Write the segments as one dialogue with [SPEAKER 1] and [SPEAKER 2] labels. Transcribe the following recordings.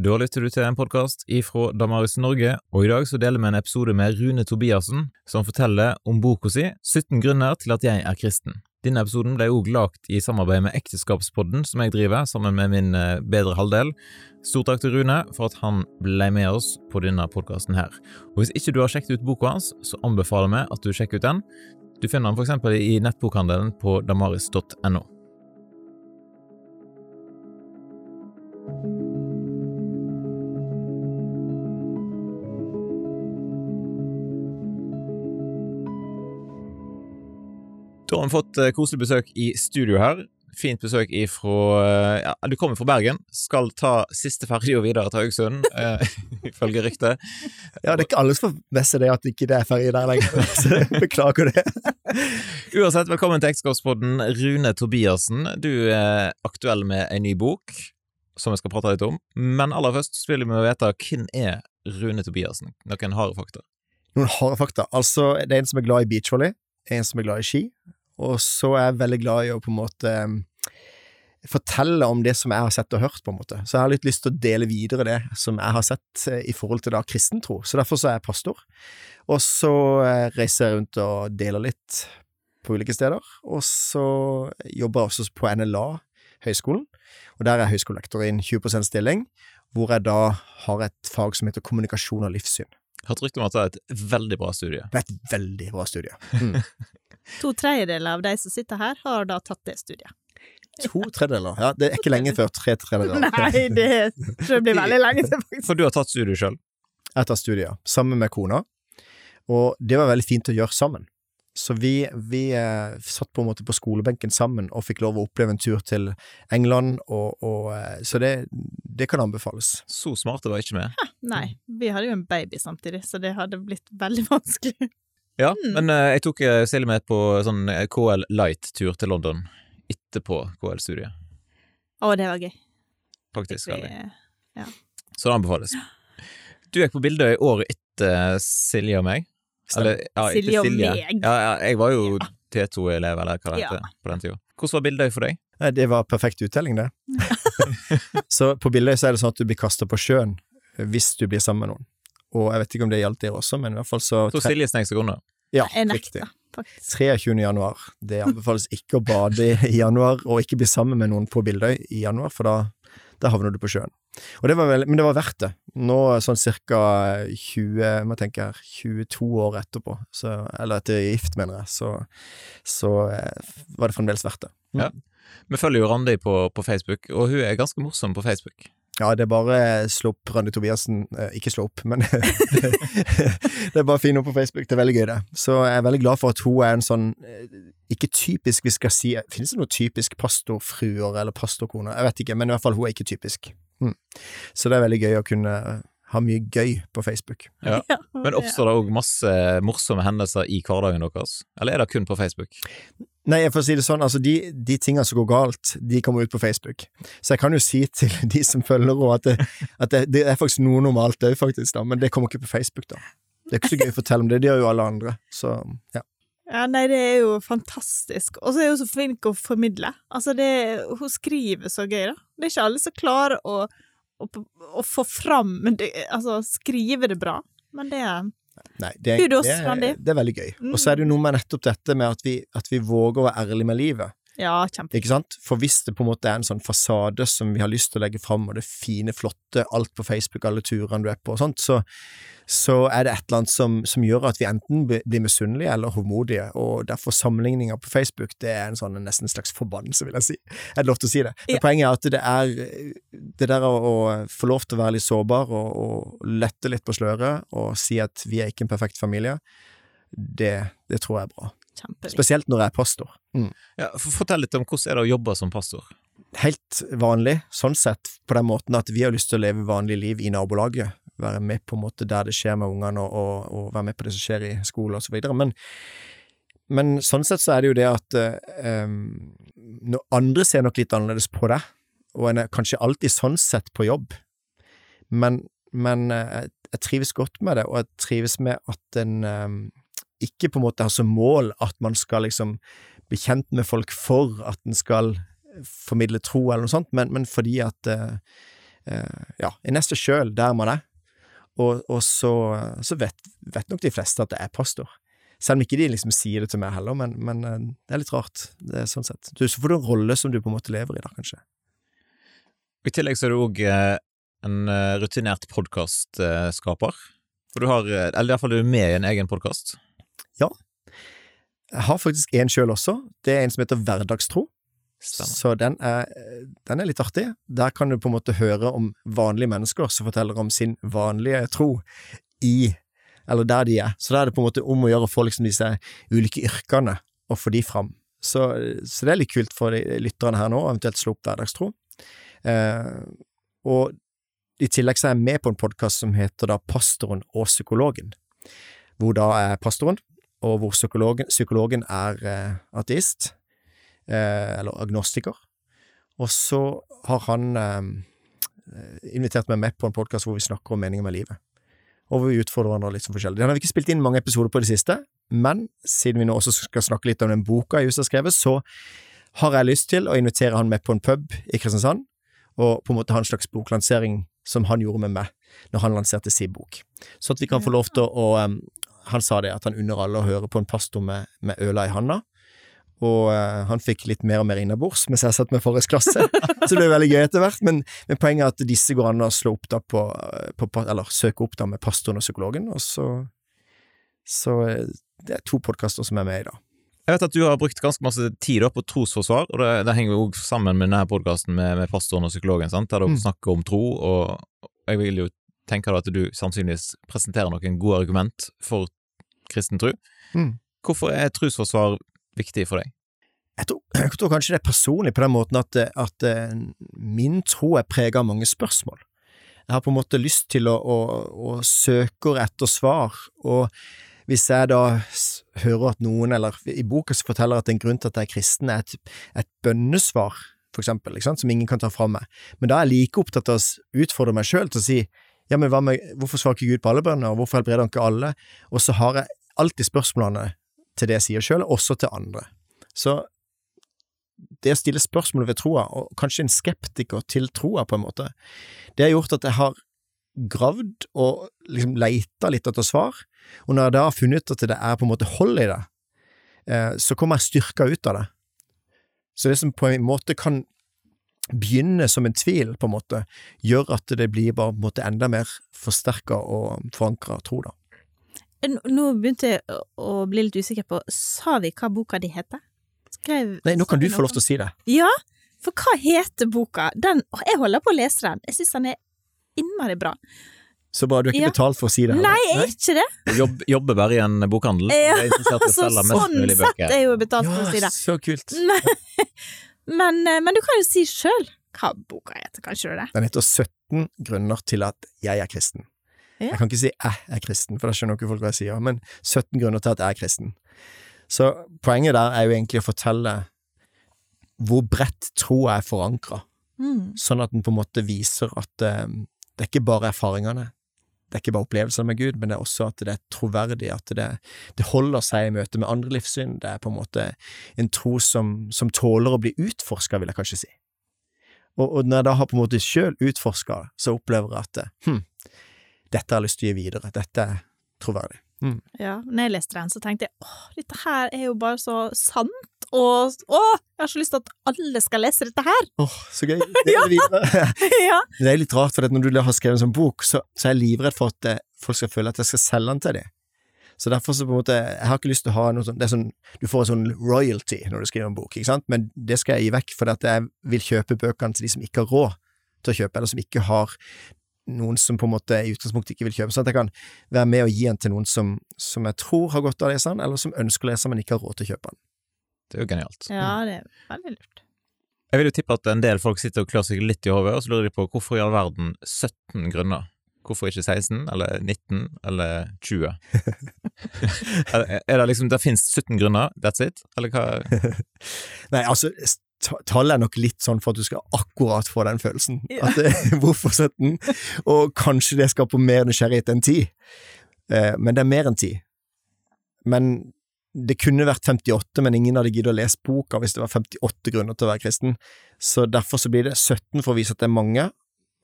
[SPEAKER 1] Da lytter du til en podkast ifra Damaris Norge, og i dag så deler vi en episode med Rune Tobiassen, som forteller om boka si 17 grunner til at jeg er kristen. Denne episoden ble òg lagt i samarbeid med Ekteskapspodden, som jeg driver sammen med min eh, bedre halvdel. Stort takk til Rune for at han ble med oss på denne podkasten her. Og hvis ikke du har sjekket ut boka hans, så anbefaler vi at du sjekker ut den. Du finner den eksempel i nettbokhandelen på damaris.no. Da har vi fått eh, koselig besøk i studio her. Fint besøk ifra eh, ja, Du kommer fra Bergen, skal ta siste ferja videre til Haugesund, eh, ifølge ryktet.
[SPEAKER 2] Ja, det er ikke alle som får med seg det at ikke det er ferje der lenger, så beklager det.
[SPEAKER 1] Uansett, velkommen til Ekteskapspodden, Rune Tobiassen. Du er aktuell med en ny bok, som vi skal prate litt om. Men aller først vil vi vite hvem er Rune Tobiassen? Noen harde fakta?
[SPEAKER 2] Noen harde fakta. Altså, det er en som er glad i beachvolley, en som er glad i ski, og så er jeg veldig glad i å på en måte um, fortelle om det som jeg har sett og hørt, på en måte. Så jeg har litt lyst til å dele videre det som jeg har sett eh, i forhold til da kristentro. Så derfor så er jeg pastor. Og så eh, reiser jeg rundt og deler litt på ulike steder. Og så jobber jeg også på NLA, høyskolen, og der er jeg høyskolelektor i en 20 stilling, hvor jeg da har et fag som heter kommunikasjon og livssyn.
[SPEAKER 1] Hørt rykte om at det er et veldig bra studie.
[SPEAKER 2] Det er et veldig bra studie. Mm.
[SPEAKER 3] To tredjedeler av de som sitter her, har da tatt det studiet.
[SPEAKER 2] To tredjedeler? Ja, det er ikke lenge før tre tredjedeler.
[SPEAKER 3] Nei, det tror jeg blir veldig lenge til, faktisk.
[SPEAKER 1] For du har tatt studiet sjøl?
[SPEAKER 2] Jeg tar studiet, sammen med kona, og det var veldig fint å gjøre sammen. Så vi, vi eh, satt på en måte på skolebenken sammen og fikk lov å oppleve en tur til England, og, og, eh, så det, det, kan anbefales.
[SPEAKER 1] Så smarte var ikke vi.
[SPEAKER 3] Nei, vi hadde jo en baby samtidig, så det hadde blitt veldig vanskelig.
[SPEAKER 1] Ja, mm. men uh, jeg tok uh, Silje med på sånn eh, KL Light-tur til London etterpå KL-studiet.
[SPEAKER 3] Å, det var gøy.
[SPEAKER 1] Faktisk.
[SPEAKER 3] Det, ja.
[SPEAKER 1] Så det anbefales. Du gikk på Bildøy året etter Silje og meg.
[SPEAKER 3] Eller, ja, Silje og Silje. meg.
[SPEAKER 1] Ja, ja, jeg var jo T2-elev, eller hva det heter, på den tida. Hvordan var Bildøy for deg?
[SPEAKER 2] Det var perfekt uttelling, det. så på Bildøy så er det sånn at du blir kasta på sjøen hvis du blir sammen med noen. Og jeg vet ikke om det gjaldt dere også, men i hvert fall så
[SPEAKER 1] Så Silje snek seg unna?
[SPEAKER 2] Ja, riktig. 23. januar. Det anbefales ikke å bade i januar, og ikke bli sammen med noen på Bildøy i januar, for da, da havner du på sjøen. Det vel, men det var verdt det. Nå sånn cirka 20, må tenke her, 22 år etterpå, så, eller etter gift, mener jeg, så, så eh, var det fremdeles verdt det.
[SPEAKER 1] Mm. Ja. Vi følger jo Randi på, på Facebook, og hun er ganske morsom på Facebook.
[SPEAKER 2] Ja, det er bare slå opp Randi Tobiassen. Eh, ikke slå opp, men Det er bare finne henne på Facebook. Det er veldig gøy, det. Så jeg er veldig glad for at hun er en sånn eh, Ikke typisk, vi skal si Finnes det noe typisk pastorfruer eller pastorkoner? Jeg vet ikke, men i hvert fall hun er ikke typisk. Mm. Så det er veldig gøy å kunne ha mye gøy på Facebook.
[SPEAKER 1] Ja. Men oppstår det òg masse morsomme hendelser i hverdagen deres, eller er det kun på Facebook?
[SPEAKER 2] Nei, for å si det sånn, altså de, de tingene som går galt, de kommer ut på Facebook. Så jeg kan jo si til de som følger henne at, det, at det, det, er faktisk noe normalt òg, faktisk, da, men det kommer ikke på Facebook, da. Det er ikke så gøy å fortelle om det, det gjør jo alle andre, så ja.
[SPEAKER 3] Ja, nei, det er jo fantastisk. Og så er hun så flink å formidle. Altså, det, hun skriver så gøy, da. Det er ikke alle som klarer å å, å få fram det, Altså skrive det bra, men det
[SPEAKER 2] Nei, det, er, det, er, det er veldig gøy. Mm. Og så er det jo noe med nettopp dette med at vi, at vi våger å være ærlige med livet.
[SPEAKER 3] Ja, kjempe.
[SPEAKER 2] Ikke sant? For hvis det på en måte er en sånn fasade som vi har lyst til å legge fram, og det fine, flotte, alt på Facebook, alle turene du er på og sånt, så, så er det et eller annet som, som gjør at vi enten blir misunnelige eller hovmodige, og derfor sammenligninger på Facebook, det er en sånn nesten en slags forbannelse, vil jeg si. Er det lov til å si det? Men ja. poenget er at det er det der å, å, få lov til å være litt sårbar og, og lette litt på sløret og si at vi er ikke en perfekt familie, det, det tror jeg er bra. Kjempeviktig. Spesielt når jeg er pastor. Mm.
[SPEAKER 1] Ja, fortell litt om hvordan er det å jobbe som pastor?
[SPEAKER 2] Helt vanlig, sånn sett, på den måten at vi har lyst til å leve vanlig liv i nabolaget være med på en måte der det skjer med ungene, og, og, og, være med på det som skjer i skole videre. Men, men sånn sett så er det jo det at eh, når andre ser nok litt annerledes på det, og en er kanskje alltid sånn sett på jobb, men, men uh, jeg trives godt med det, og jeg trives med at en um, ikke på en måte har som mål at man skal liksom bli kjent med folk for at en skal formidle tro eller noe sånt, men, men fordi at uh, uh, ja, i neste sjøl, der man er. Og, og så, så vet, vet nok de fleste at det er pastor. Selv om ikke de liksom sier det til meg heller, men, men eh, det er litt rart. Det er sånn sett. Du, så får du en rolle som du på en måte lever i, da, kanskje.
[SPEAKER 1] I tillegg så er du òg en eh, rutinert podkastskaper. For du har, eh, eller iallfall du er med i en egen podkast.
[SPEAKER 2] Jeg har faktisk en sjøl også. Det er en som heter Hverdagstro. Så den er, den er litt artig. Der kan du på en måte høre om vanlige mennesker som forteller om sin vanlige tro i eller der de er. Så da er det på en måte om å gjøre å få liksom disse ulike yrkene, og få de fram. Så, så det er litt kult for de lytterne her nå, eventuelt slå opp hverdagstro. Eh, og i tillegg så er jeg med på en podkast som heter da Pastoren og psykologen, hvor da er pastoren, og hvor psykologen, psykologen er eh, ateist, eh, eller agnostiker. Og så har han eh, invitert meg med på en podkast hvor vi snakker om meningen med livet. Og hvor vi utfordrer hverandre litt sånn forskjellig. Den har vi ikke spilt inn mange episoder på det siste, men siden vi nå også skal snakke litt om den boka jeg just har skrevet, så har jeg lyst til å invitere han med på en pub i Kristiansand, og på en måte ha en slags boklansering som han gjorde med meg når han lanserte sin bok. Så at vi kan få lov til å um, Han sa det, at han unner alle å høre på en pastor med, med øla i handa. Og uh, han fikk litt mer og mer innabords mens jeg satt med forrige klasse, så det ble veldig gøy etter hvert. Men, men, poenget er at disse går an å slå opp da på, på Eller søke opp da med pastoren og psykologen, og så Så uh, det er to podkaster som er med i dag.
[SPEAKER 1] Jeg vet at du har brukt ganske masse tid på trosforsvar, og det, det henger jo sammen med denne podkasten med, med, pastoren og psykologen, sant? der dere mm. snakker om tro, og jeg vil jo tenke at du sannsynligvis presenterer noen gode argument for kristen tro. Mm. Hvorfor er trosforsvar viktig for deg?
[SPEAKER 2] Jeg tror, jeg tror, kanskje det er personlig på den måten at, at eh, min tro er preget av mange spørsmål. Jeg har på en måte lyst til å, å, å søke etter svar, og hvis jeg da hører at noen, eller i boka så forteller at en grunn til at jeg er kristen, er et, et bønnesvar, for eksempel, som ingen kan ta fra meg, men da er jeg like opptatt av å utfordre meg sjøl til å si ja, men med, hvorfor svarer ikke Gud på alle bønner, hvorfor helbreder han ikke alle? Og så har jeg alltid spørsmålene til det jeg sier sjøl, også til andre. Så det å stille spørsmål ved troa, og kanskje en skeptiker til troa, på en måte, det har gjort at jeg har gravd og liksom leita litt etter svar, og når jeg da har funnet ut at det er på en måte hold i det, eh, så kommer jeg styrka ut av det. Så det som på en måte kan begynne som en tvil, på en måte, gjør at det blir bare på en måte enda mer forsterka og forankra tro, da.
[SPEAKER 3] Nå begynte jeg å bli litt usikker på, sa vi hva boka di heter?
[SPEAKER 2] Skrev, Nei, nå kan du få lov til å si det.
[SPEAKER 3] Ja, for hva heter boka? Den, jeg holder på å lese den, jeg synes den er innmari bra.
[SPEAKER 2] Så bra, du har ikke ja. betalt for å si det?
[SPEAKER 3] Eller? Nei, jeg er ikke det.
[SPEAKER 1] Du jobb, jobber bare i en bokhandel?
[SPEAKER 3] Ja, så sånn sett er jeg jo betalt for å si det.
[SPEAKER 2] Ja, så kult.
[SPEAKER 3] men, eh, men, du kan jo si sjøl hva boka heter, kanskje du det?
[SPEAKER 2] Den heter 17 grunner til at jeg er kristen. Ja. Jeg kan ikke si 'jeg er kristen', for da skjønner ikke folk hva jeg sier, men 17 grunner til at jeg er kristen. Så poenget der er jo egentlig å fortelle hvor bredt troa er forankra, mm. sånn at den på en måte viser at um, det er ikke bare erfaringene, det er ikke bare opplevelser med Gud, men det er også at det er troverdig, at det, det holder seg i møte med andre livssyn, det er på en måte en tro som, som tåler å bli utforska, vil jeg kanskje si. Og, og, når jeg da har på en måte sjøl utforska, så opplever jeg at hm, dette har jeg lyst til å gi videre, dette er troverdig.
[SPEAKER 3] Mm. Ja, når jeg leste den, så tenkte jeg åh, dette her er jo bare så sant, og åh, jeg har så lyst til at alle skal lese dette her!
[SPEAKER 2] Åh, så gøy! Det er, ja. det er litt rart, for når du har skrevet en sånn bok, så, så er jeg livredd for at eh, folk skal føle at jeg skal selge den til dem. Så derfor så på en måte, jeg har ikke lyst til å ha noe sånt, det sånn, du får en sånn royalty når du skriver en bok, ikke sant, men det skal jeg gi vekk, for at jeg vil kjøpe bøkene til de som ikke har råd til å kjøpe, eller som ikke har noen som på en måte i utgangspunktet ikke vil kjøpe, sånn at jeg kan være med og gi den til noen som, som jeg tror har godt av å lese den, eller som ønsker å lese den, men ikke har råd til å kjøpe den.
[SPEAKER 1] Det er jo genialt.
[SPEAKER 3] Ja, det er veldig lurt.
[SPEAKER 1] Jeg vil jo tippe at en del folk sitter og klør seg litt i hodet, og så lurer de på hvorfor i all verden 17 grunner? Hvorfor ikke 16, eller 19, eller 20? er det liksom, det finnes 17 grunner, that's it, eller hva?
[SPEAKER 2] Nei, altså, tallet er nok litt sånn for at du skal akkurat få den følelsen. Ja. At det, hvorfor 17? Og kanskje det skaper mer nysgjerrighet enn 10. Eh, men det er mer enn 10. Men det kunne vært 58, men ingen hadde giddet å lese boka hvis det var 58 grunner til å være kristen. Så derfor så blir det 17 for å vise at det er mange,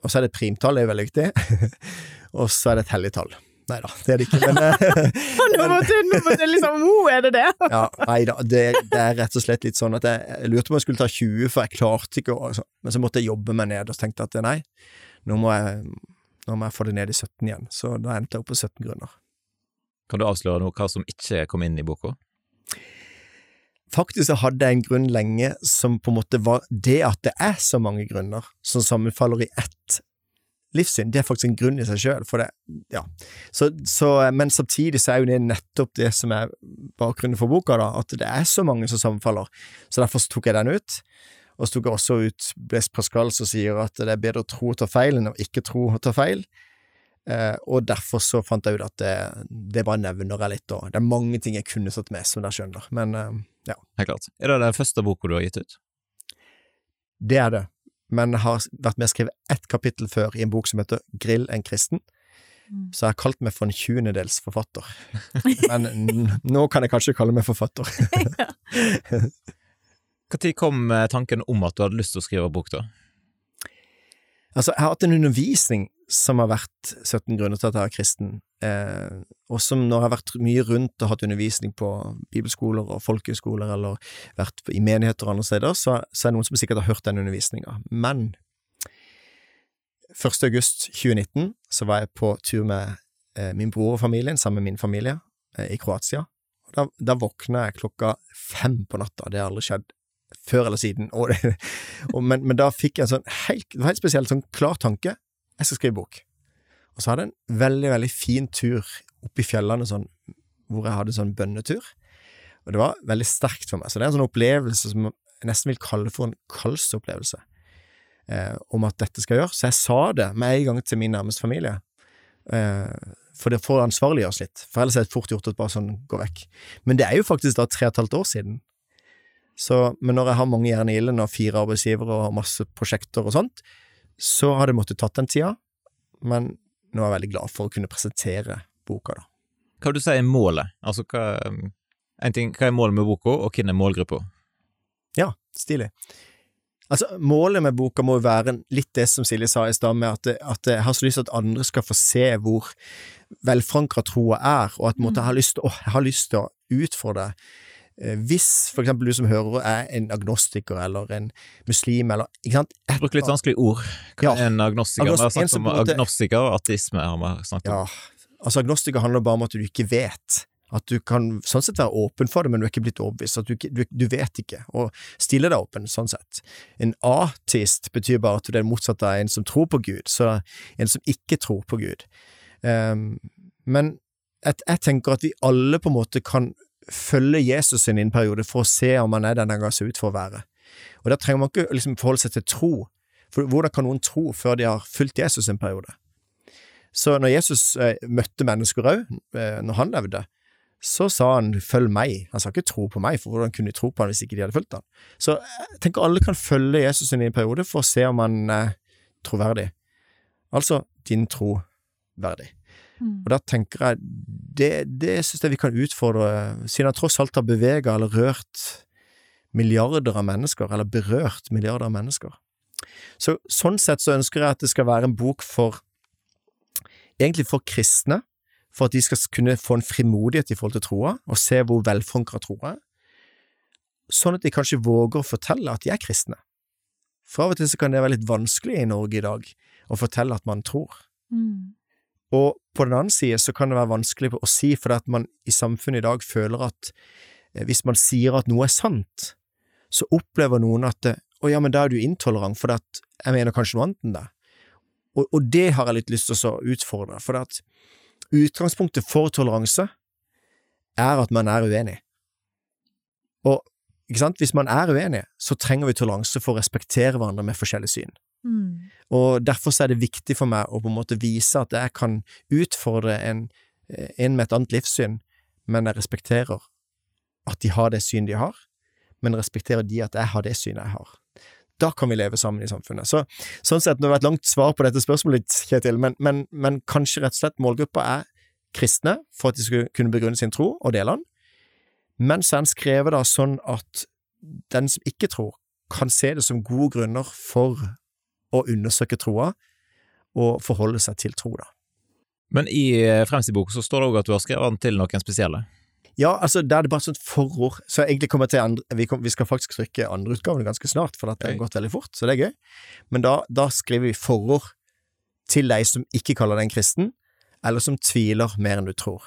[SPEAKER 2] Og så er det et primtall, det er veldig viktig. og så er det et helligtall. Nei da, det er det ikke, men eh,
[SPEAKER 3] nå måtte, du liksom oh, er det det?
[SPEAKER 2] ja, Nei da, det, det er rett og slett litt sånn at jeg, jeg lurte på om jeg skulle ta 20, for jeg klarte ikke å altså, Men så måtte jeg jobbe meg ned, og tenkte at nei, nå må jeg, nå må jeg få det ned i 17 igjen. Så da endte jeg opp på 17 grunner.
[SPEAKER 1] Kan du avsløre noe hva som ikke kom inn i boka?
[SPEAKER 2] Faktisk så hadde jeg en grunn lenge som på en måte var det at det er så mange grunner som sammenfaller i ett livssyn. Det er faktisk en grunn i seg sjøl, ja. Så, så, men samtidig så er jo det nettopp det som er bakgrunnen for boka, da, at det er så mange som sammenfaller. Så derfor tok jeg den ut. Og så tok jeg også ut Blaise Pascal som sier at det er bedre å tro og ta feil enn å ikke tro og ta feil. Eh, og derfor så fant jeg ut at det, det bare nevner jeg litt, og det er mange ting jeg kunne satt med, som dere skjønner, men eh, ja.
[SPEAKER 1] Helt klart. Er det den første boka du har gitt ut?
[SPEAKER 2] Det er det men jeg har vært med å skrive ett kapittel før i en bok som heter Grill en kristen.
[SPEAKER 3] Mm.
[SPEAKER 2] Så jeg har kalt meg for en tjuendedels forfatter. Men nå kan jeg kanskje kalle meg forfatter.
[SPEAKER 1] Når kom eh, tanken om at du hadde lyst til å skrive bok, da?
[SPEAKER 2] Altså, jeg har hatt en undervisning som har vært 17 grunner til at jeg er kristen, eh, og som når jeg har vært mye rundt og hatt undervisning på bibelskoler og folkehøyskoler, eller vært i menigheter og andre steder, så, så er det noen som sikkert har hørt den undervisninga. Men 1. august 2019 så var jeg på tur med eh, min bror og familien, sammen med min familie, eh, i Kroatia. Da, da våkna jeg klokka fem på natta, det har aldri skjedd før eller siden, og og, men, men, da fikk jeg en sånn helt, helt spesiell, sånn klar tanke jeg skal skrive bok. Og så hadde jeg en veldig, veldig fin tur opp i fjellene, sånn, hvor jeg hadde sånn bønnetur. Og det var veldig sterkt for meg. Så det er en sånn opplevelse som jeg nesten vil kalle for en kallsopplevelse, eh, om at dette skal gjøres. Så jeg sa det med en gang til min nærmeste familie. Eh, for det får ansvarliggjøre oss litt, for ellers er det fort gjort at bare sånn går vekk. Men det er jo faktisk da tre og et halvt år siden. Så, men når jeg har mange jern i ilden og fire arbeidsgivere og masse prosjekter og sånt, så har det måttet tatt den tida, men nå er jeg veldig glad for å kunne presentere boka, da.
[SPEAKER 1] Hva vil du si er målet? Altså, hva, en ting, hva er målet med boka, og hvem er målgruppa?
[SPEAKER 2] Ja, stilig. Altså, målet med boka må jo være litt det som Silje sa i stad, med at, at, jeg har så lyst til at andre skal få se hvor velforankra troa er, og at måtte, jeg, har lyst, jeg til å utfordre hvis for eksempel du som hører er en agnostiker eller en muslim eller ikke sant?
[SPEAKER 1] Jeg bruker litt vanskelige ord. Er en agnostiker?
[SPEAKER 2] Agnost
[SPEAKER 1] vi har snakket om agnostiker og ateisme. har vi snakket
[SPEAKER 2] om. Ja, altså Agnostiker handler bare om at du ikke vet. At du kan sånn sett være åpen for det, men du er ikke blitt overbevist. At du, du, du vet ikke, og stille deg åpen, sånn sett. En ateist betyr bare at du er motsatt av en som tror på Gud, så en som ikke tror på Gud. Um, men et, jeg tenker at vi alle på en måte kan følge Jesus inn i en periode for å se om han er den han ga seg ut for å være. Og Da trenger man ikke liksom forholde seg til tro, for hvordan kan noen tro før de har fulgt Jesus en periode? Så når Jesus eh, møtte mennesker òg, eh, når han levde, så sa han følg meg, han sa ikke tro på meg, for hvordan kunne de tro på han hvis ikke de hadde fulgt han? Så jeg tenker alle kan følge Jesus inn i en periode for å se om han er troverdig. Altså din tro verdig. Mm. Og da tenker jeg det, det synes jeg vi kan utfordre, siden han tross alt har beveget eller rørt milliarder av mennesker, eller berørt milliarder av mennesker. Så sånn sett så ønsker jeg at det skal være en bok for egentlig for kristne, for at de skal kunne få en frimodighet i forhold til troa, og se hvor velforankra troa er, sånn at de kanskje våger å fortelle at de er kristne. For av og til så kan det være litt vanskelig i Norge i dag å fortelle at man tror. Mm. Og på den annen side så kan det være vanskelig å si, for at man i samfunnet i dag føler at eh, hvis man sier at noe er sant, så opplever noen at det, å ja, men da er du intolerant, for at jeg mener kanskje noe annet enn det. Og, og det har jeg litt lyst til å utfordre, for at utgangspunktet for toleranse er at man er uenig. Og ikke sant, hvis man er uenig, så trenger vi toleranse for å respektere hverandre med forskjellig syn. Mm. Og derfor er det viktig for meg å på en måte vise at jeg kan utfordre en, eh, en med et annet livssyn, men jeg respekterer at de har det synet de har, men respekterer de at jeg har det synet jeg har. Da kan vi leve sammen i samfunnet. Så, sånn sett, det har et langt svar på dette spørsmålet, Kjetil, men, men, men kanskje rett og slett målgruppa er kristne, for at de skulle kunne begrunne sin tro og dele den, men så er den skrevet da sånn at den som ikke tror, kan se det som gode grunner for å undersøke troa, og forholde seg til tro, da.
[SPEAKER 1] Men i eh, Fremstiboka så står det òg at du har skrevet den til noen spesielle.
[SPEAKER 2] Ja, altså, der er det bare et sånt forord. Så egentlig kommer til andre, vi, kom, vi skal faktisk trykke andre utgaven ganske snart, for det har gått veldig fort, så det er gøy. Men da, da skriver vi forord til de som ikke kaller deg en kristen, eller som tviler mer enn du tror.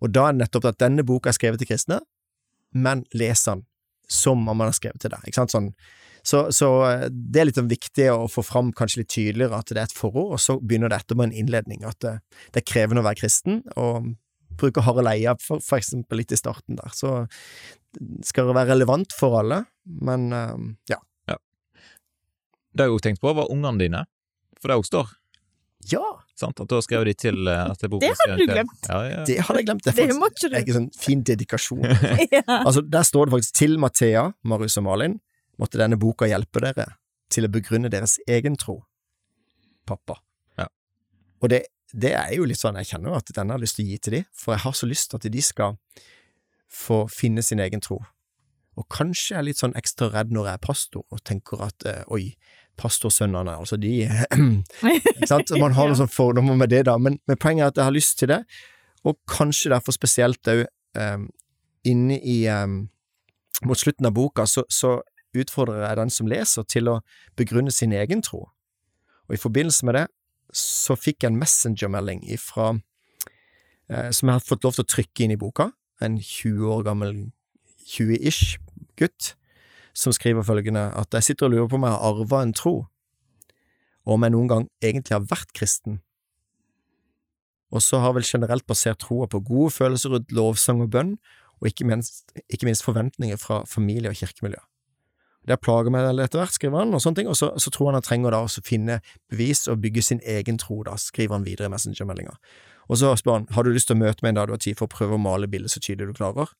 [SPEAKER 2] Og da er det nettopp at denne boka er skrevet til kristne, men les den som om man har skrevet til deg. Ikke sant? Sånn. Så, så eh, det er litt sånn viktig å få fram kanskje litt tydeligere at det er et forord, og så begynner det etterpå en innledning, at det, det er krevende å være kristen, og bruker Harald Eia for, for eksempel litt i starten der. Så skal det være relevant for alle, men eh, ja.
[SPEAKER 1] Det jeg òg tenkte på, var ungene dine, for det òg står.
[SPEAKER 2] Ja,
[SPEAKER 1] Sant? At du har skrevet de til eh, at boka
[SPEAKER 3] Det hadde du glemt.
[SPEAKER 1] Ja, ja.
[SPEAKER 2] det hadde jeg glemt. Det er, faktisk, det er ikke sånn fin dedikasjon.
[SPEAKER 3] ja.
[SPEAKER 2] Altså, der står det faktisk til Mathea, Marius og Malin, måtte denne boka hjelpe dere til å begrunne deres egen tro. Pappa.
[SPEAKER 1] Ja.
[SPEAKER 2] Og det, det er jo litt sånn, jeg kjenner at denne har jeg lyst til å gi til de, for jeg har så lyst til at de skal få finne sin egen tro. Og kanskje jeg er litt sånn ekstra redd når jeg er pastor, og tenker at eh, oi, pastorsønnene, altså de Ikke sant? Man har noen sånne fordommer med det, da, men, men poenget er at jeg har lyst til det, og kanskje derfor spesielt òg um, inne i um, Mot slutten av boka så, så utfordrer jeg den som leser, til å begrunne sin egen tro. Og i forbindelse med det så fikk jeg en messengermelding ifra eh, som jeg har fått lov til å trykke inn i boka, en 20 år gammel, 20-ish gutt, som skriver følgende at jeg sitter og lurer på om jeg har arva en tro, og om jeg noen gang egentlig har vært kristen. Og så har vel generelt basert troa på gode følelser rundt lovsang og bønn, og ikke minst, ikke minst forventninger fra familie og kirkemiljø. Det har plaget meg etter hvert, skriver han, og sånne ting, og så, så tror han han trenger da å finne bevis og bygge sin egen tro, da, skriver han videre i messengermeldinga. Og så spør han, har du lyst til å møte meg en dag du har tid for å prøve å male bildet så tydelig du klarer?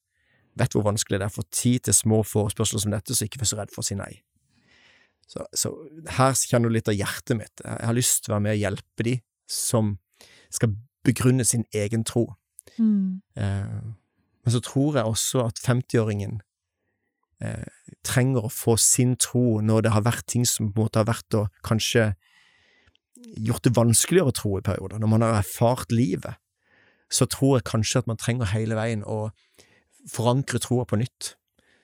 [SPEAKER 2] Vet hvor vanskelig det er å få tid til små forespørsler som dette, så ikke vær så redd for å si nei. Så, så her kjenner du litt av hjertet mitt. Jeg har lyst til å være med og hjelpe de som skal begrunne sin egen tro.
[SPEAKER 3] Mm.
[SPEAKER 2] Eh, men så tror jeg også at 50-åringen eh, trenger å få sin tro når det har vært ting som på en måte har vært og kanskje gjort det vanskeligere å tro i perioder. Når man har erfart livet, så tror jeg kanskje at man trenger hele veien å forankre troa på nytt.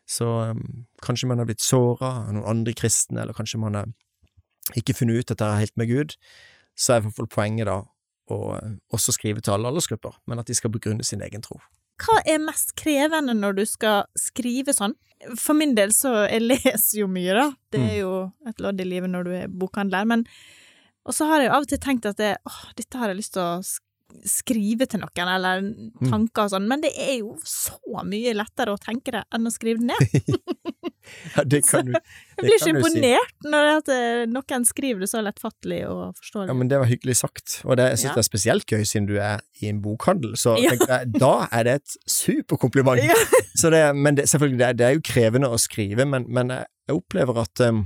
[SPEAKER 2] Så um, kanskje man har blitt såra av noen andre kristne, eller kanskje man har ikke funnet ut at det er helt med Gud, så er i hvert fall poenget da å eh, også skrive til alle aldersgrupper, men at de skal begrunne sin egen tro.
[SPEAKER 3] Hva er mest krevende når du skal skrive sånn? For min del så jeg leser jo mye, da. Det er jo et lodd i livet når du er bokhandler. Men Og så har jeg jo av og til tenkt at det, åh, dette har jeg lyst til å skrive til noen, eller tanker og sånn, men det er jo så mye lettere å tenke det enn å skrive det ned.
[SPEAKER 2] Ja, det kan du,
[SPEAKER 3] Jeg blir så
[SPEAKER 2] imponert si.
[SPEAKER 3] når eh, noen skriver det så lettfattelig og forståelig.
[SPEAKER 2] Ja, men det var hyggelig sagt, og det, jeg synes
[SPEAKER 3] Ja.
[SPEAKER 2] det er spesielt gøy siden du er i en bokhandel, så
[SPEAKER 3] Ja.
[SPEAKER 2] jeg, da er det et superkompliment.
[SPEAKER 3] Ja.
[SPEAKER 2] Så det, men det, selvfølgelig, det er, det er jo krevende å skrive, men, men jeg opplever at um,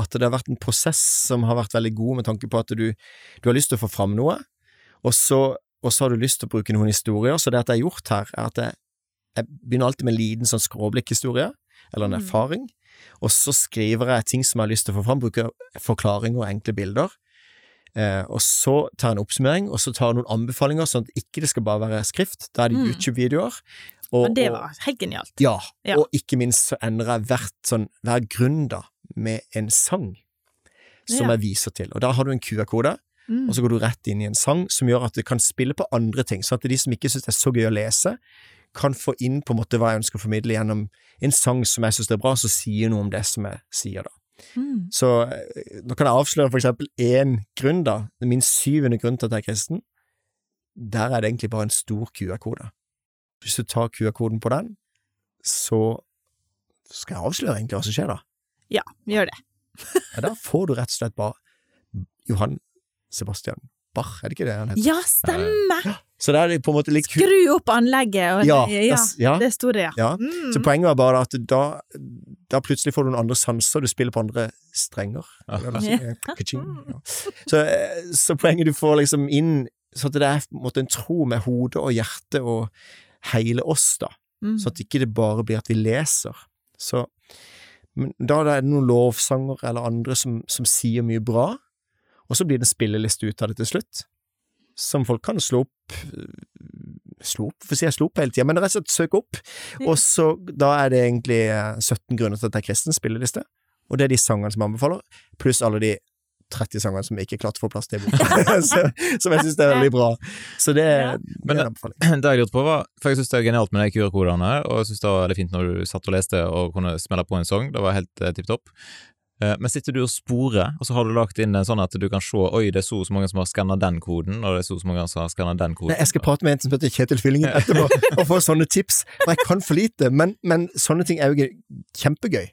[SPEAKER 2] at det har vært en prosess som har vært veldig god med tanke på at du, du har lyst til å få fram noe, og så, og så har du lyst til å bruke noen historier, så det at jeg har gjort her, er at jeg, jeg begynner alltid med en liten sånn skråblikkhistorie, eller en
[SPEAKER 3] Mm.
[SPEAKER 2] erfaring, og så skriver jeg ting som jeg har lyst til å få fram, bruker forklaringer og enkle bilder, eh, og så tar jeg en oppsummering, og så tar jeg noen anbefalinger, sånn at ikke det skal bare være skrift, da er det
[SPEAKER 3] Mm.
[SPEAKER 2] YouTube-videoer. og-
[SPEAKER 3] og, det var helt genialt.
[SPEAKER 2] ja,
[SPEAKER 3] Ja.
[SPEAKER 2] og ikke minst så endrer jeg hvert sånn, hver grunn da, med en sang som
[SPEAKER 3] Ja.
[SPEAKER 2] jeg viser til. Og da har du en QR-kode,
[SPEAKER 3] Mm.
[SPEAKER 2] og så går du rett inn i en sang som gjør at du kan spille på andre ting, sånn at de som ikke synes det er så gøy å lese, kan få inn på en måte hva jeg ønsker å formidle gjennom en sang som jeg synes er bra, som sier noe om det som jeg sier da.
[SPEAKER 3] Mm.
[SPEAKER 2] Så eh, nå kan jeg avsløre for eksempel én grunn, da. Min syvende grunn til at jeg er kristen. Der er det egentlig bare en stor QR-kode. Hvis du tar QR-koden på den, så skal jeg avsløre egentlig hva som skjer da.
[SPEAKER 3] Ja, gjør det.
[SPEAKER 2] Ja, da får du rett og slett bare Johan Sebastian Bach, er det ikke det han heter?
[SPEAKER 3] Ja, stemmer!
[SPEAKER 2] Så da er det på en måte litt.
[SPEAKER 3] Skru opp anlegget, og
[SPEAKER 2] Ja,
[SPEAKER 3] ja,
[SPEAKER 2] ja.
[SPEAKER 3] det sto det, ja.
[SPEAKER 2] Ja.
[SPEAKER 3] Mm.
[SPEAKER 2] Så poenget var bare at da, da plutselig får du noen andre sanser, du spiller på andre strenger. Så, eh, så poenget du får liksom inn, så at det er på en måte en tro med hodet og hjertet og hele oss, da.
[SPEAKER 3] Mm.
[SPEAKER 2] Så at ikke det bare blir at vi leser. Så, men da er det noen lovsanger eller andre som, som sier mye bra, Og så blir det en spilleliste ut av det til slutt, som folk kan slå opp Slå opp? Hvorfor sier jeg slå opp hele tida? Men rett og slett søke opp. Og så da er det egentlig eh, 17 grunner til at det er kristen spilleliste, og det er de sangene som anbefaler, pluss alle de 30 sangene som ikke klarte å få plass til i boka, som jeg syns er veldig bra. Så det,
[SPEAKER 3] Ja.
[SPEAKER 2] det er en anbefaling.
[SPEAKER 1] Det jeg lurte på var, for jeg synes det er genialt med de QR-kodene, og jeg synes det var veldig fint når du satt og leste og kunne smelle på en sang, det var helt eh, tipp topp. Eh, Men sitter du og sporer, og så har du lagt inn en sånn at du kan se oi, det er så og så mange som har skanna den koden, og det er så og så mange som har skanna den koden.
[SPEAKER 2] Nei, jeg skal prate med en som heter Kjetil Fyllingen etterpå, og få sånne tips. For jeg kan for lite, men, men sånne ting er jo kjempegøy.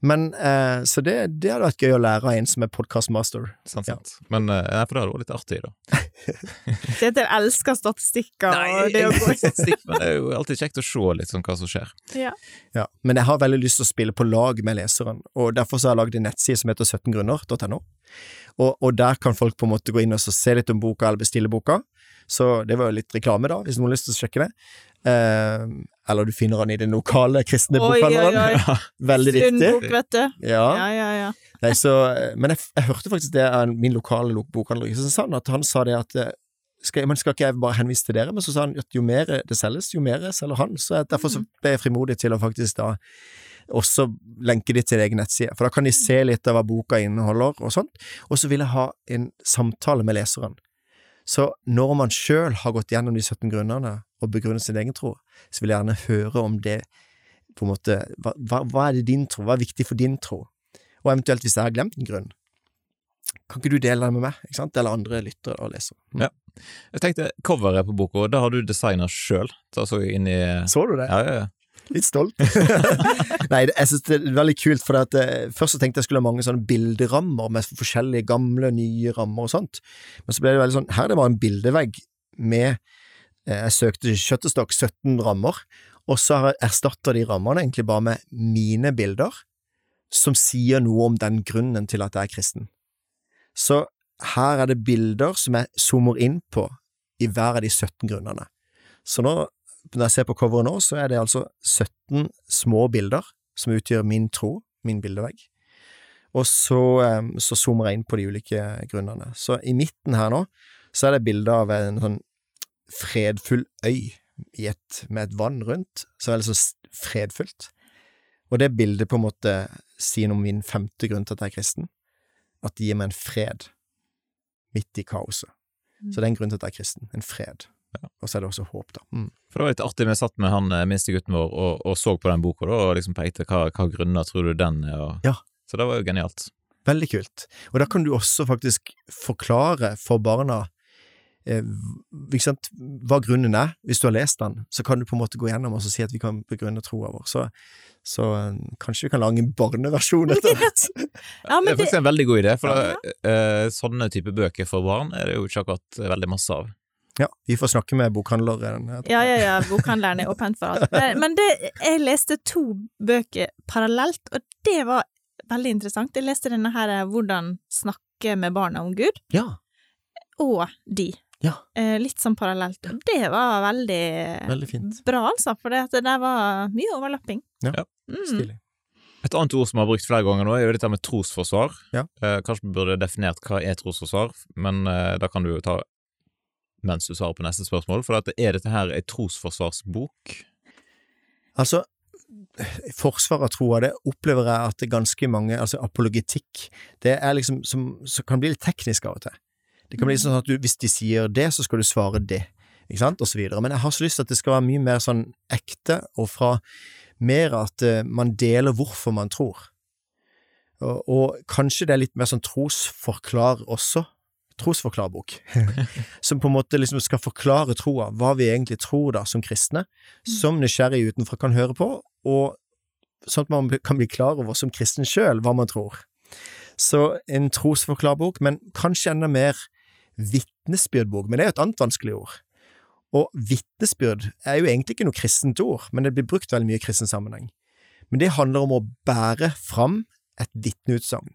[SPEAKER 2] Men, eh, så det, det hadde vært gøy å lære av en som er podkastmaster.
[SPEAKER 1] Sant,
[SPEAKER 2] Ja.
[SPEAKER 1] Men eh, for det hadde vært litt artig, da.
[SPEAKER 3] Kjetil elsker statistikker og det å gå
[SPEAKER 1] ikke statistikk, men det er jo alltid kjekt å se litt sånn hva som skjer.
[SPEAKER 3] ja.
[SPEAKER 2] Ja, men jeg har veldig lyst til å spille på lag med leseren, og derfor så har jeg lagd en nettside som heter 17grunner.no. Og, og der kan folk på en måte gå inn og så se litt om boka eller bestille boka. Så det var jo litt reklame, da, hvis noen har lyst til å sjekke det. Eh, eller du finner han i den lokale kristne bokhandleren. Veldig viktig.
[SPEAKER 3] Stundbok, vet du.
[SPEAKER 2] Ja.
[SPEAKER 3] Ja, ja, ja.
[SPEAKER 2] Nei, så, men jeg, jeg hørte faktisk det av min lokale bokhandler i Kristiansand, at han sa det at eh, skal, men skal ikke jeg bare henvise til dere? Men så sa han at jo mer det selges, jo mer selger han. Så jeg, derfor så ble jeg frimodig til å faktisk da også lenke de til egen nettside, for da kan de se litt av hva boka inneholder og sånt. Og så vil jeg ha en samtale med leseren. Så når man sjøl har gått gjennom de 17 grunnene og begrunnet sin egen tro, så vil jeg gjerne høre om det på en måte, hva, hva, er det din tro, hva er viktig for din tro? Og eventuelt hvis jeg har glemt en grunn, kan ikke du dele den med meg, ikke sant? eller andre lyttere og lesere? Mm.
[SPEAKER 1] Ja. Jeg tenkte coveret på boka, da har du designa sjøl. Så jeg inn i
[SPEAKER 2] Så du det?
[SPEAKER 1] Ja, ja, ja.
[SPEAKER 2] Litt stolt. Nei, jeg synes det er veldig kult, for at, eh, først så tenkte jeg skulle ha mange sånne bilderammer med forskjellige gamle, nye rammer og sånt, men så ble det veldig sånn, her er det bare en bildevegg med, eh, jeg søkte Shutterstock 17 rammer, og så erstatter de rammene egentlig bare med mine bilder, som sier noe om den grunnen til at jeg er kristen. Så her er det bilder som jeg zoomer inn på i hver av de 17 grunnene. Så nå når jeg ser på coveret nå, så er det altså 17 små bilder som utgjør min tro, min bildevegg. Og så, eh, så zoomer jeg inn på de ulike grunnene. Så i midten her nå, så er det bilde av en sånn fredfull øy i et, med et vann rundt, som er det så fredfullt. Og det bildet på en måte sier noe om min femte grunn til at jeg er kristen, at det gir meg en fred midt i kaoset. Så det er en grunn til at jeg er kristen, en fred. Og så er det også håp, da. Mm.
[SPEAKER 1] For det var litt artig, vi satt med han eh, minste gutten vår og, og så på den boka da, og liksom pekte hva, hva grunner tror du den er, og
[SPEAKER 2] Ja.
[SPEAKER 1] Så det var jo genialt.
[SPEAKER 2] Veldig kult. Og da kan du også faktisk forklare for barna eh, ikke sant, hva grunnen er. Hvis du har lest den, så kan du på en måte gå gjennom og så si at vi kan begrunne troa vår. Så, så eh, kanskje vi kan lage en barneversjon etter hvert.
[SPEAKER 3] Ja,
[SPEAKER 1] det er faktisk en veldig god idé, for
[SPEAKER 3] Ja.
[SPEAKER 1] ja. eh, sånne type bøker for barn er det jo ikke akkurat veldig masse av.
[SPEAKER 2] Ja, vi får snakke med bokhandleren.
[SPEAKER 3] ja, ja, ja, bokhandleren er åpent for alt. Men, men det, jeg leste to bøker parallelt, og det var veldig interessant. Jeg leste denne her eh, Hvordan snakke med barna om Gud,
[SPEAKER 2] Ja.
[SPEAKER 3] og De.
[SPEAKER 2] Ja.
[SPEAKER 3] Eh, litt sånn parallelt. Og det var veldig,
[SPEAKER 2] Veldig fint.
[SPEAKER 3] bra, altså, for det, det der var mye overlapping.
[SPEAKER 2] Ja.
[SPEAKER 3] Mm.
[SPEAKER 2] Stilig.
[SPEAKER 1] Et annet ord som vi har brukt flere ganger nå, er jo dette med trosforsvar.
[SPEAKER 2] Ja.
[SPEAKER 1] Eh, kanskje vi burde definert hva er trosforsvar, men eh, da kan du jo ta mens du svarer på neste spørsmål, for at er dette her ei trosforsvarsbok?
[SPEAKER 2] Altså, forsvar av troa, det opplever jeg at det er ganske mange Altså, apologetikk, det er liksom som, som kan bli litt teknisk av og til. Det kan bli sånn at du, hvis de sier det, så skal du svare det, ikke sant, og så videre. Men jeg har så lyst til at det skal være mye mer sånn ekte, og fra mer at eh, man deler hvorfor man tror. Og, og kanskje det er litt mer sånn trosforklar også. Trosforklarbok. som på en måte liksom skal forklare troa, hva vi egentlig tror da som kristne, som nysgjerrige utenfra kan høre på, og sånn at man kan bli klar over som kristen sjøl hva man tror. Så en trosforklarbok, men kanskje enda mer vitnesbyrdbok, men det er jo et annet vanskelig ord. Og vitnesbyrd er jo egentlig ikke noe kristent ord, men det blir brukt veldig mye i kristen sammenheng. Men det handler om å bære fram et vitneutsagn.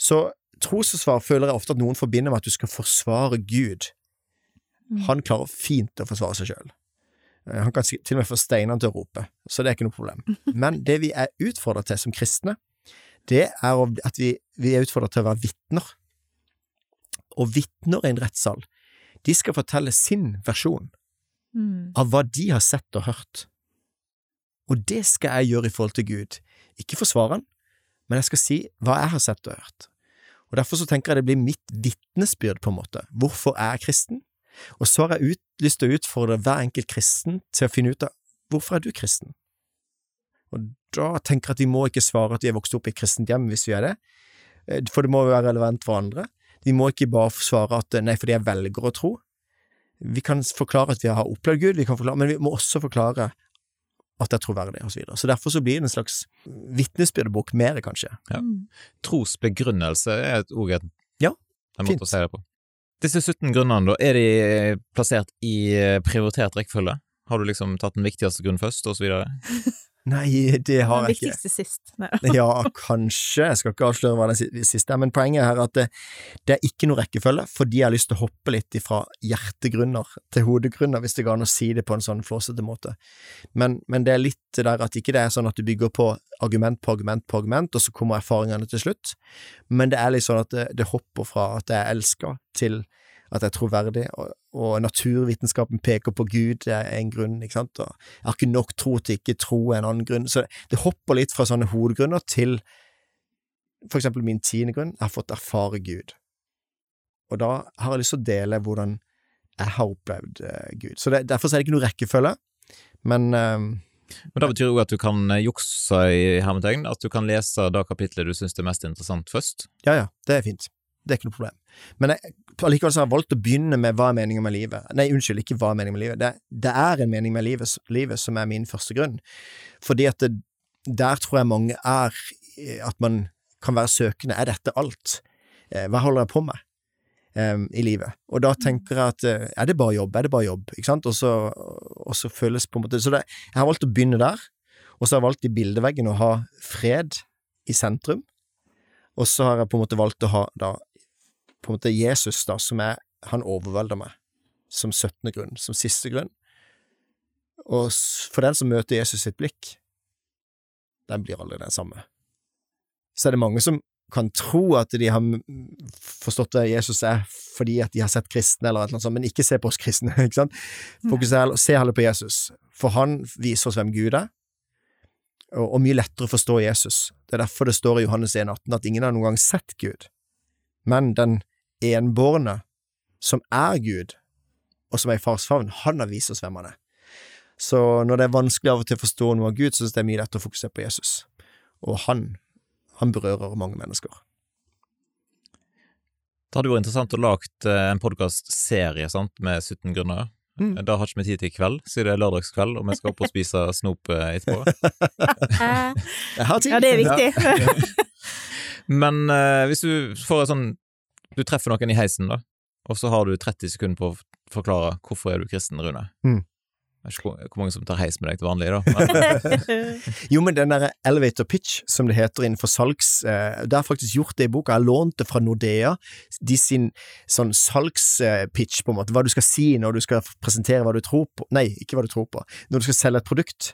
[SPEAKER 2] Så trosforsvar føler jeg ofte at noen forbinder med at du skal forsvare Gud. Han klarer fint å forsvare seg sjøl. Han kan til og med få steinene til å rope, så det er ikke noe problem. Men det vi er utfordret til som kristne, det er at vi, vi er utfordret til å være vitner. og vitner i en rettssal, de skal fortelle sin versjon
[SPEAKER 3] Mm.
[SPEAKER 2] av hva de har sett og hørt. Og det skal jeg gjøre i forhold til Gud. Ikke forsvare han, men jeg skal si hva jeg har sett og hørt. Og Derfor så tenker jeg det blir mitt vitnesbyrd, på en måte. Hvorfor er jeg kristen? Og så har jeg ut, lyst til å utfordre hver enkelt kristen til å finne ut av hvorfor er du kristen? Og da tenker jeg at vi må ikke svare at vi er vokst opp i et kristent hjem hvis vi er det, Eh, for det må jo være relevant for andre. Vi må ikke bare svare at nei, fordi jeg velger å tro. Vi kan forklare at vi har opplevd Gud, vi kan forklare, men vi må også forklare at det er troverdig, og så videre. Så derfor så blir det en slags vitnesbyrdebok, mer kanskje.
[SPEAKER 1] Ja.
[SPEAKER 3] Mm.
[SPEAKER 1] Trosbegrunnelse er et- òg et,
[SPEAKER 2] Ja,
[SPEAKER 1] en
[SPEAKER 2] fint.
[SPEAKER 1] å si det på. Disse 17 grunnene, da, er de plassert i prioritert rekkefølge? Har du liksom tatt den viktigste grunnen først, og så videre?
[SPEAKER 2] Nei, det har jeg ikke.
[SPEAKER 3] viktigste sist.
[SPEAKER 2] Ja, kanskje, jeg skal ikke avsløre hva den si- siste er, men poenget her er at det, det er ikke noe rekkefølge, fordi jeg har lyst til å hoppe litt fra hjertegrunner til hodegrunner, hvis det går an å si det på en sånn flåsete måte. Men, men det er litt det der at ikke det er sånn at du bygger på argument på argument på argument, og så kommer erfaringene til slutt, men det er litt sånn at det, det hopper fra at jeg elsker, til at jeg er troverdig, og, og naturvitenskapen peker på Gud, det er en grunn, ikke sant, og jeg har ikke nok tro til ikke tro er en annen grunn, så det hopper litt fra sånne hovedgrunner til for eksempel min tiende grunn, jeg har fått erfare Gud. Og da har jeg lyst til å dele hvordan jeg har opplevd eh, Gud. Så det, Derfor er det ikke noe rekkefølge, men eh,
[SPEAKER 1] Men Det betyr jo at du kan eh, jukse i hermetegn, at du kan lese det kapitlet du syns er mest interessant først.
[SPEAKER 2] ja ja, det er fint. Det er ikke noe problem. Men jeg, allikevel så har jeg valgt å begynne med hva er meningen med livet. Nei, unnskyld, ikke hva er meningen med livet. Det, det er en mening med livet, livet som er min første grunn. Fordi at det, der tror jeg mange er eh, at man kan være søkende. Er dette alt? Eh, Hva holder jeg på med Um, i livet? Og da tenker jeg at er det bare jobb? Er det bare jobb? Ikke sant? Og så, og så føles på en måte Så det, jeg har valgt å begynne der, og så har jeg valgt i bildeveggen å ha fred i sentrum. Og så har jeg på en måte valgt å ha da på en måte Jesus, da, som er Han overvelder meg, som 17. grunn, som siste grunn. Og for den som møter Jesus sitt blikk, den blir aldri den samme. Så er det mange som kan tro at de har forstått hva Jesus er fordi at de har sett kristne eller noe sånt, men ikke se på oss kristne, ikke sant? Fokuser se heller på Jesus, for han viser oss hvem Gud er, og, og mye lettere å forstå Jesus. Det er derfor det står i Johannes 1,18 at ingen har noen gang sett Gud, men den enbårne, som er Gud, og som er i fars favn, han har vist oss hvem han er. Så når det er vanskelig av og til å forstå noe av Gud, så synes jeg det er mye lettere å fokusere på Jesus. Og han, han berører mange mennesker.
[SPEAKER 1] Det hadde vært interessant å lage en podkastserie med 17 grunner.
[SPEAKER 2] Mm.
[SPEAKER 1] Det har ikke vi tid til i kveld, siden det er lørdagskveld og vi skal opp og spise snop eh, etterpå.
[SPEAKER 3] Eh,
[SPEAKER 2] Jeg har tid.
[SPEAKER 3] Ja, det er viktig.
[SPEAKER 1] Men uh, hvis du får et sånn Du treffer noen i heisen, da, og så har du 30 sekunder på å forklare hvorfor er du kristen, Rune.
[SPEAKER 2] Mm.
[SPEAKER 1] Jeg vet ikke hvor- mange som tar heis med deg til vanlig, da.
[SPEAKER 2] Jo, men den der elevator pitch, som det heter innenfor salgs eh, Det har faktisk gjort det i boka. Jeg lånte det fra Nordea. De sin sånn salgspitch, på en måte. Hva du skal si når du skal presentere hva du tror på. Nei, ikke hva du tror på. Når du skal selge et produkt.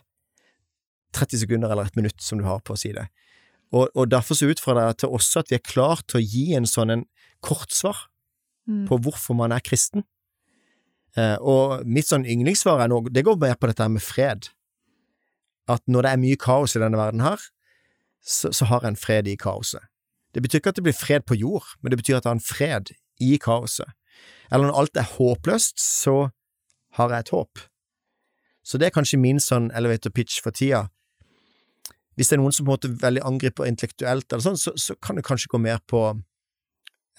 [SPEAKER 2] 30 sekunder eller et minutt som du har på å si det. Og, og derfor så utfordrer jeg til også at vi er klar til å gi en sånn en kortsvar
[SPEAKER 3] Mm.
[SPEAKER 2] på hvorfor man er kristen. Eh, og mitt sånn yndlingssvar er nå, det går mer på dette med fred. At når det er mye kaos i denne verden her, så, så har en fred i kaoset. Det betyr ikke at det blir fred på jord, men det betyr at det er en fred i kaoset. Eller når alt er håpløst, så har jeg et håp. Så det er kanskje min sånn elevator pitch for tida. Hvis det er noen som på en måte veldig angriper intellektuelt, eller sånn, så, så kan det kanskje gå mer på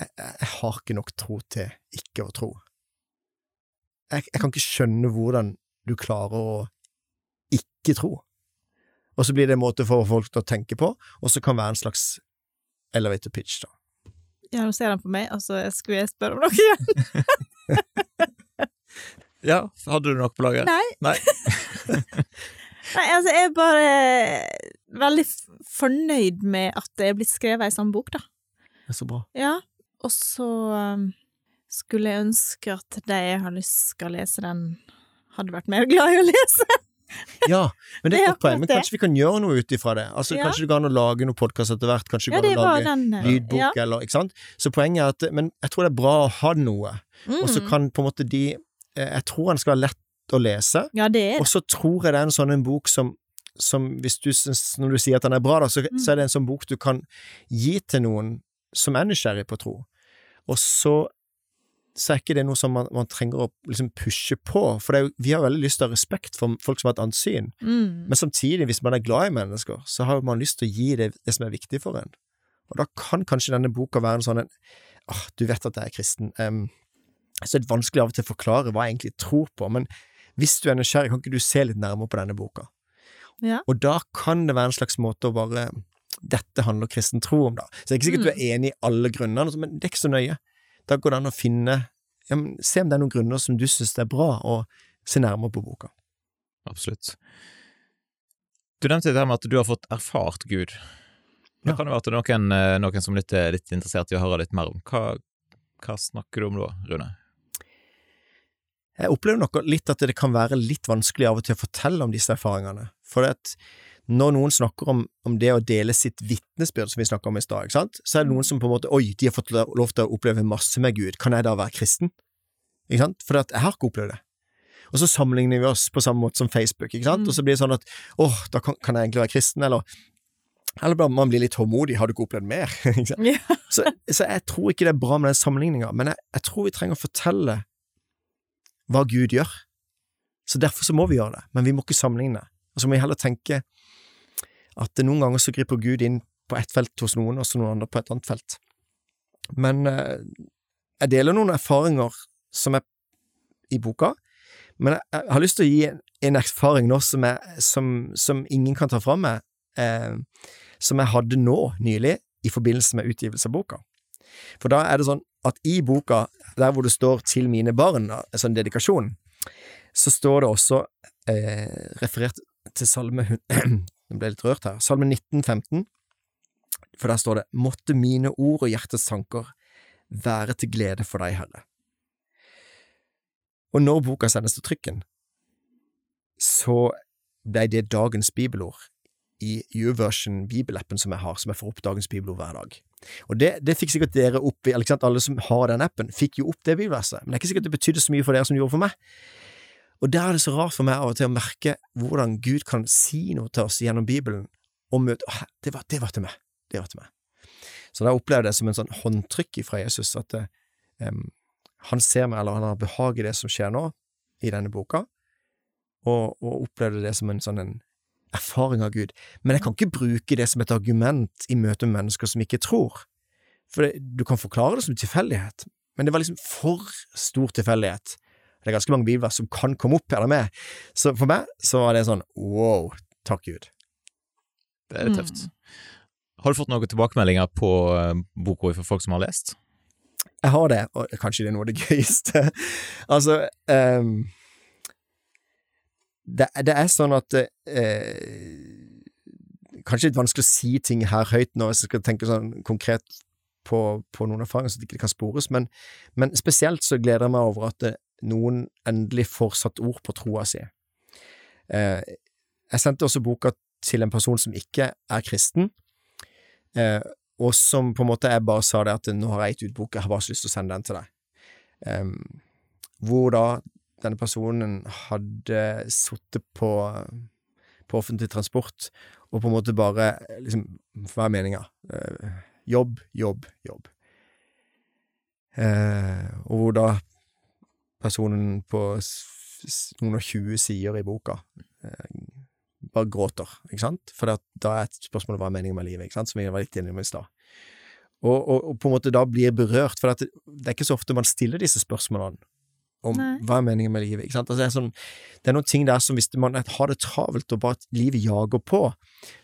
[SPEAKER 2] jeg, jeg har ikke nok tro til ikke å tro. Jeg, jeg kan ikke skjønne hvordan du klarer å ikke tro. Og så blir det en måte for folk til å tenke på, og så kan det være en slags elevator pitch, da.
[SPEAKER 3] Ja, nå ser han på meg, og så skulle jeg spørre om noe igjen.
[SPEAKER 1] ja, hadde du noe på lager?
[SPEAKER 3] Nei.
[SPEAKER 1] Nei.
[SPEAKER 3] Nei, altså, jeg er bare veldig fornøyd med at det er blitt skrevet ei sånn bok, da.
[SPEAKER 2] Det er så bra.
[SPEAKER 3] Ja, og så um, skulle jeg ønske at de jeg har lyst skal lese den, hadde vært mer glad i å lese.
[SPEAKER 2] Ja, men det er et godt poeng. Men kanskje vi kan gjøre noe ut ifra det? Altså,
[SPEAKER 3] Ja.
[SPEAKER 2] Kanskje det går an å lage noen podkast etter hvert? Kanskje det går an å lage
[SPEAKER 3] den eh,
[SPEAKER 2] lydbok,
[SPEAKER 3] ja.
[SPEAKER 2] eller Ikke sant? Så poenget er at Men jeg tror det er bra å ha noe, og så
[SPEAKER 3] Mm.
[SPEAKER 2] kan på en måte de eh, Jeg tror den skal være lett å lese,
[SPEAKER 3] Ja, det er
[SPEAKER 2] og så tror jeg det er en sånn en bok som som hvis du syns, når du sier at den er bra, da, så,
[SPEAKER 3] Mm.
[SPEAKER 2] så er det en sånn bok du kan gi til noen som er nysgjerrig på tro. Og så, så er ikke det noe som man, man trenger å liksom pushe på, for det jo, vi har veldig lyst til å ha respekt for folk som har et annet syn.
[SPEAKER 3] Mm.
[SPEAKER 2] Men samtidig, hvis man er glad i mennesker, så har man lyst til å gi det, det som er viktig for en. Og da kan kanskje denne boka være en sånn en åh, du vet at jeg er kristen. Um, så det er vanskelig av og til å forklare hva jeg egentlig tror på, men hvis du er nysgjerrig, kan ikke du se litt nærmere på denne boka?
[SPEAKER 3] Ja.
[SPEAKER 2] Og da kan det være en slags måte å bare Dette handler kristen tro om, da. Så det er ikke sikkert du er enig i alle grunnene, men det er ikke så nøye. Da går det an å finne ja, men, Se om det er noen grunner som du syns er bra, og se nærmere på boka.
[SPEAKER 1] Absolutt. Du nevnte det her med at du har fått erfart Gud. Det
[SPEAKER 2] Ja.
[SPEAKER 1] kan jo være at det er noen, eh, noen som er litt, litt interessert i å høre litt mer om. Hva, hva snakker du om da, Rune?
[SPEAKER 2] Jeg opplever nok litt at det kan være litt vanskelig av og til å fortelle om disse erfaringene. For det at når noen snakker om, om det å dele sitt vitnesbyrd, som vi snakka om i stad, så er det noen som på en måte Oi, de har fått lov til å oppleve masse med Gud, kan jeg da være kristen? Ikke sant? For jeg har ikke opplevd det. Og så sammenligner vi oss på samme måte som Facebook, ikke sant,
[SPEAKER 3] Mm.
[SPEAKER 2] og så blir det sånn at åh, da kan, kan jeg egentlig være kristen, eller eller man blir litt tålmodig, har du ikke opplevd mer? Ikke sant? Så, så jeg tror ikke det er bra med den sammenligninga, men jeg, jeg tror vi trenger å fortelle hva Gud gjør. Så derfor så må vi gjøre det, men vi må ikke sammenligne. Og så må vi heller tenke at noen ganger så griper Gud inn på ett felt hos noen, og så noen andre på et annet felt. Men eh, jeg deler noen erfaringer som er i boka, men jeg, har lyst til å gi en, erfaring nå som, jeg, som, som ingen kan ta fra meg, eh, som jeg hadde nå nylig i forbindelse med utgivelse av boka. For da er det sånn at i boka, der hvor det står 'til mine barn', altså en dedikasjon, så står det også eh, referert til salme Nå ble jeg litt rørt her. Salme 1915, for der står det 'Måtte mine ord og hjertets tanker være til glede for deg, Herre'. Og når boka sendes til trykken, så ble det dagens bibelord i YouVersion bibelappen som jeg har, som jeg får opp dagens bibelord hver dag. Og det, det fikk sikkert dere opp i, alle som har den appen, fikk jo opp det bibelverset, men det er ikke sikkert det betydde så mye for dere som det gjorde for meg. Og der er det så rart for meg av og til å merke hvordan Gud kan si noe til oss gjennom Bibelen, og møte Å, det, var, det var til meg, det var til meg. Så da opplever jeg det som en sånn håndtrykk fra Jesus, at em, han ser meg, eller han har behag i det som skjer nå, i denne boka, og, og opplevde det som en sånn en erfaring av Gud. Men jeg kan ikke bruke det som et argument i møte med mennesker som ikke tror. For det, du kan forklare det som tilfeldighet, men det var liksom for stor tilfeldighet. Det er ganske mange bibelvers som kan komme opp eller med. Så for meg så var det sånn wow, takk Gud.
[SPEAKER 1] Det er litt
[SPEAKER 3] Mm.
[SPEAKER 1] Har du fått noen tilbakemeldinger på eh, boka fra folk som har lest?
[SPEAKER 2] Jeg har det, og kanskje det er noe av det gøyeste. altså um, det, det er sånn at uh, Kanskje litt vanskelig å si ting her høyt nå, hvis jeg skal tenke sånn konkret på, på noen erfaringer, så det ikke kan spores, men, men spesielt så gleder jeg meg over at det, noen endelig får satt ord på troa si. Eh, jeg sendte også boka til en person som ikke er kristen, eh, og som på en måte jeg bare sa det at nå har jeg gitt ut boka, jeg har bare så lyst til å sende den til deg. Hvor da denne personen hadde sittet på, på offentlig transport og på en måte bare liksom Hva er meninga? Eh, jobb, jobb, jobb. Og hvor da personen på noen og tjue sider i boka eh, bare gråter, ikke sant? For da er et spørsmål hva er meningen med livet, ikke sant? som vi var litt inne med i stad. Og, og, og på en måte da blir berørt, for det, det er ikke så ofte man stiller disse spørsmålene om
[SPEAKER 3] Nei.
[SPEAKER 2] hva er meningen med livet, ikke sant? Altså det, er sånn, det er noen ting der som hvis man har det travelt og bare at livet jager på,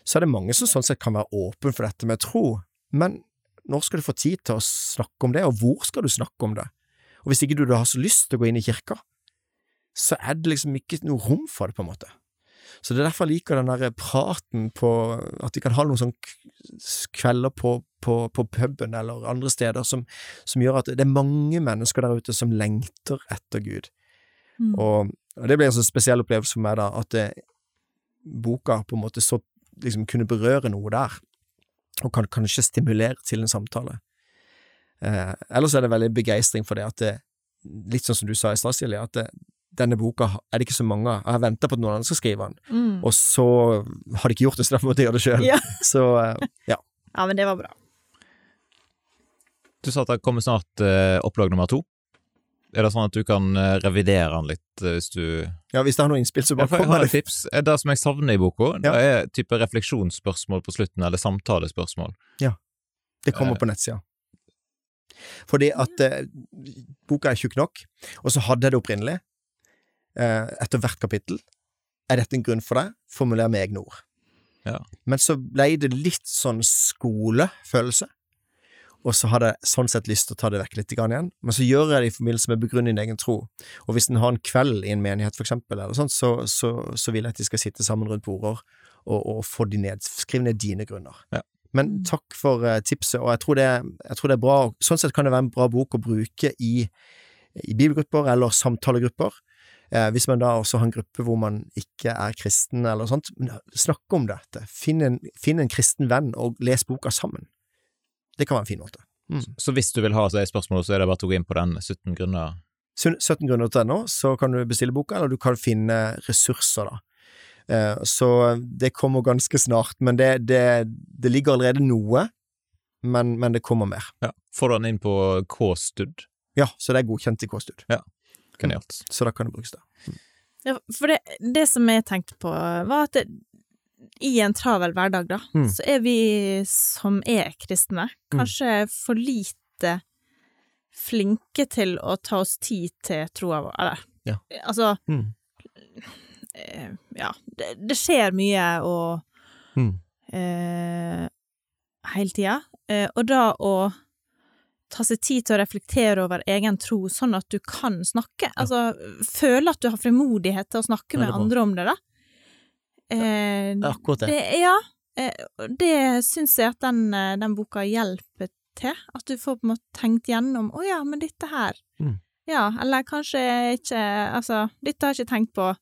[SPEAKER 2] så er det mange som sånn sett kan være åpen for dette med tro, men når skal du få tid til å snakke om det, og hvor skal du snakke om det? Og hvis ikke du da har så lyst til å gå inn i kirka, så er det liksom ikke noe rom for det, på en måte. Så det er derfor jeg liker den der praten på At de kan ha noen sånne kvelder på, på, på puben eller andre steder som, som gjør at det er mange mennesker der ute som lengter etter Gud.
[SPEAKER 3] Mm.
[SPEAKER 2] Og, og det blir en sånn spesiell opplevelse for meg, da, at det, boka på en måte så liksom kunne berøre noe der, og kan kanskje stimulere til en samtale. Eh, ellers er det veldig begeistring for det at det, litt sånn som du sa i stad, Silje, at det, denne boka er det ikke så mange av. Jeg har venta på at noen andre skal skrive den,
[SPEAKER 3] Mm.
[SPEAKER 2] og så har de ikke gjort det, så derfor måtte jeg gjøre det sjøl.
[SPEAKER 3] Ja.
[SPEAKER 2] Så eh, ja.
[SPEAKER 3] ja, men det var bra.
[SPEAKER 1] Du sa at det kommer snart eh, opplag nummer to. Er det sånn at du kan eh, revidere den litt eh, hvis du
[SPEAKER 2] ja, hvis det er noe innspill, så bare kom med det.
[SPEAKER 1] tips. Det som jeg savner i boka,
[SPEAKER 2] Ja.
[SPEAKER 1] det er type refleksjonsspørsmål på slutten, eller samtalespørsmål. Ja.
[SPEAKER 2] Det kommer på nettsida. Fordi at eh, boka er tjukk nok, og så hadde jeg det opprinnelig. Eh, etter hvert kapittel. Er dette en grunn for deg? Formuler med egne ord.
[SPEAKER 1] Ja.
[SPEAKER 2] Men så ble det litt sånn skolefølelse, og så hadde jeg sånn sett lyst til å ta det vekk litt igjen. Men så gjør jeg det i forbindelse med begrunn din egen tro. Og hvis en har en kveld i en menighet, for eksempel, eller sånt, så, så, så vil jeg at de skal sitte sammen rundt bordet og, og få de ned, skrive ned dine grunner.
[SPEAKER 1] Ja.
[SPEAKER 2] Men
[SPEAKER 3] Mm.
[SPEAKER 2] takk for eh, tipset, og jeg tror, det, jeg tror det er bra. Sånn sett kan det være en bra bok å bruke i, i bibelgrupper eller samtalegrupper. Eh, hvis man da også har en gruppe hvor man ikke er kristen eller sånt, men snakk om dette. Finn en, finn en kristen venn og les boka sammen. Det kan være en fin måte.
[SPEAKER 1] Så hvis du vil ha et spørsmål, så er det bare å gå inn på den 17 grunner.
[SPEAKER 2] 17 grunner til ennå, så kan du bestille boka, eller du kan finne ressurser, da. Eh, Så det kommer ganske snart, men det, det, det ligger allerede noe, men, men det kommer mer.
[SPEAKER 1] Ja. Får han inn på K-stud?
[SPEAKER 2] Ja, så det er godkjent i K-stud,
[SPEAKER 1] Genialt.
[SPEAKER 2] så da kan det brukes der.
[SPEAKER 3] Ja, for det, det som jeg tenkte på, var at det, i en travel hverdag, da,
[SPEAKER 2] Mm.
[SPEAKER 3] så er vi som er kristne, kanskje for lite flinke til å ta oss tid til troa vår, eller
[SPEAKER 2] Ja.
[SPEAKER 3] Altså,
[SPEAKER 2] Mm.
[SPEAKER 3] Ja, det, det skjer mye og
[SPEAKER 2] Mm.
[SPEAKER 3] eh, hele tida, eh, og da å ta seg tid til å reflektere over egen tro, sånn at du kan snakke. Altså, føle at du har frimodighet til å snakke med andre om det, da. Eh,
[SPEAKER 2] akkurat det.
[SPEAKER 3] det, ja, eh, det syns jeg at den, eh, den boka hjelper til. At du får på en måte tenkt gjennom 'Å ja, men dette her'
[SPEAKER 2] Mm.
[SPEAKER 3] Ja, eller kanskje ikke Altså, dette har jeg ikke tenkt på.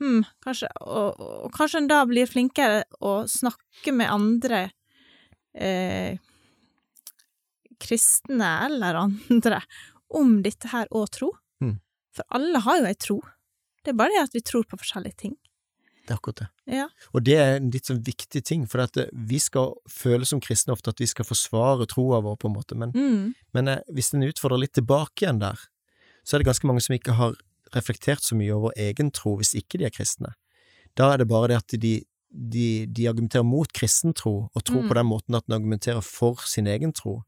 [SPEAKER 3] Hm, kanskje og, og kanskje en da blir flinkere å snakke med andre eh, kristne eller andre om dette her og tro.
[SPEAKER 2] Mm.
[SPEAKER 3] For alle har jo ei tro. Det er bare det at vi tror på forskjellige ting.
[SPEAKER 2] Det er akkurat det.
[SPEAKER 3] Ja.
[SPEAKER 2] Og det er en litt sånn viktig ting, for eh, vi skal føle som kristne ofte at vi skal forsvare troa vår, på en måte, men,
[SPEAKER 3] Mm.
[SPEAKER 2] men eh, hvis en utfordrer litt tilbake igjen der, så er det ganske mange som ikke har reflektert så mye over egen tro hvis ikke de er kristne. Da er det bare det at de, de, de argumenterer mot kristen tro, og tror
[SPEAKER 3] Mm.
[SPEAKER 2] på den måten at den argumenterer for sin egen tro.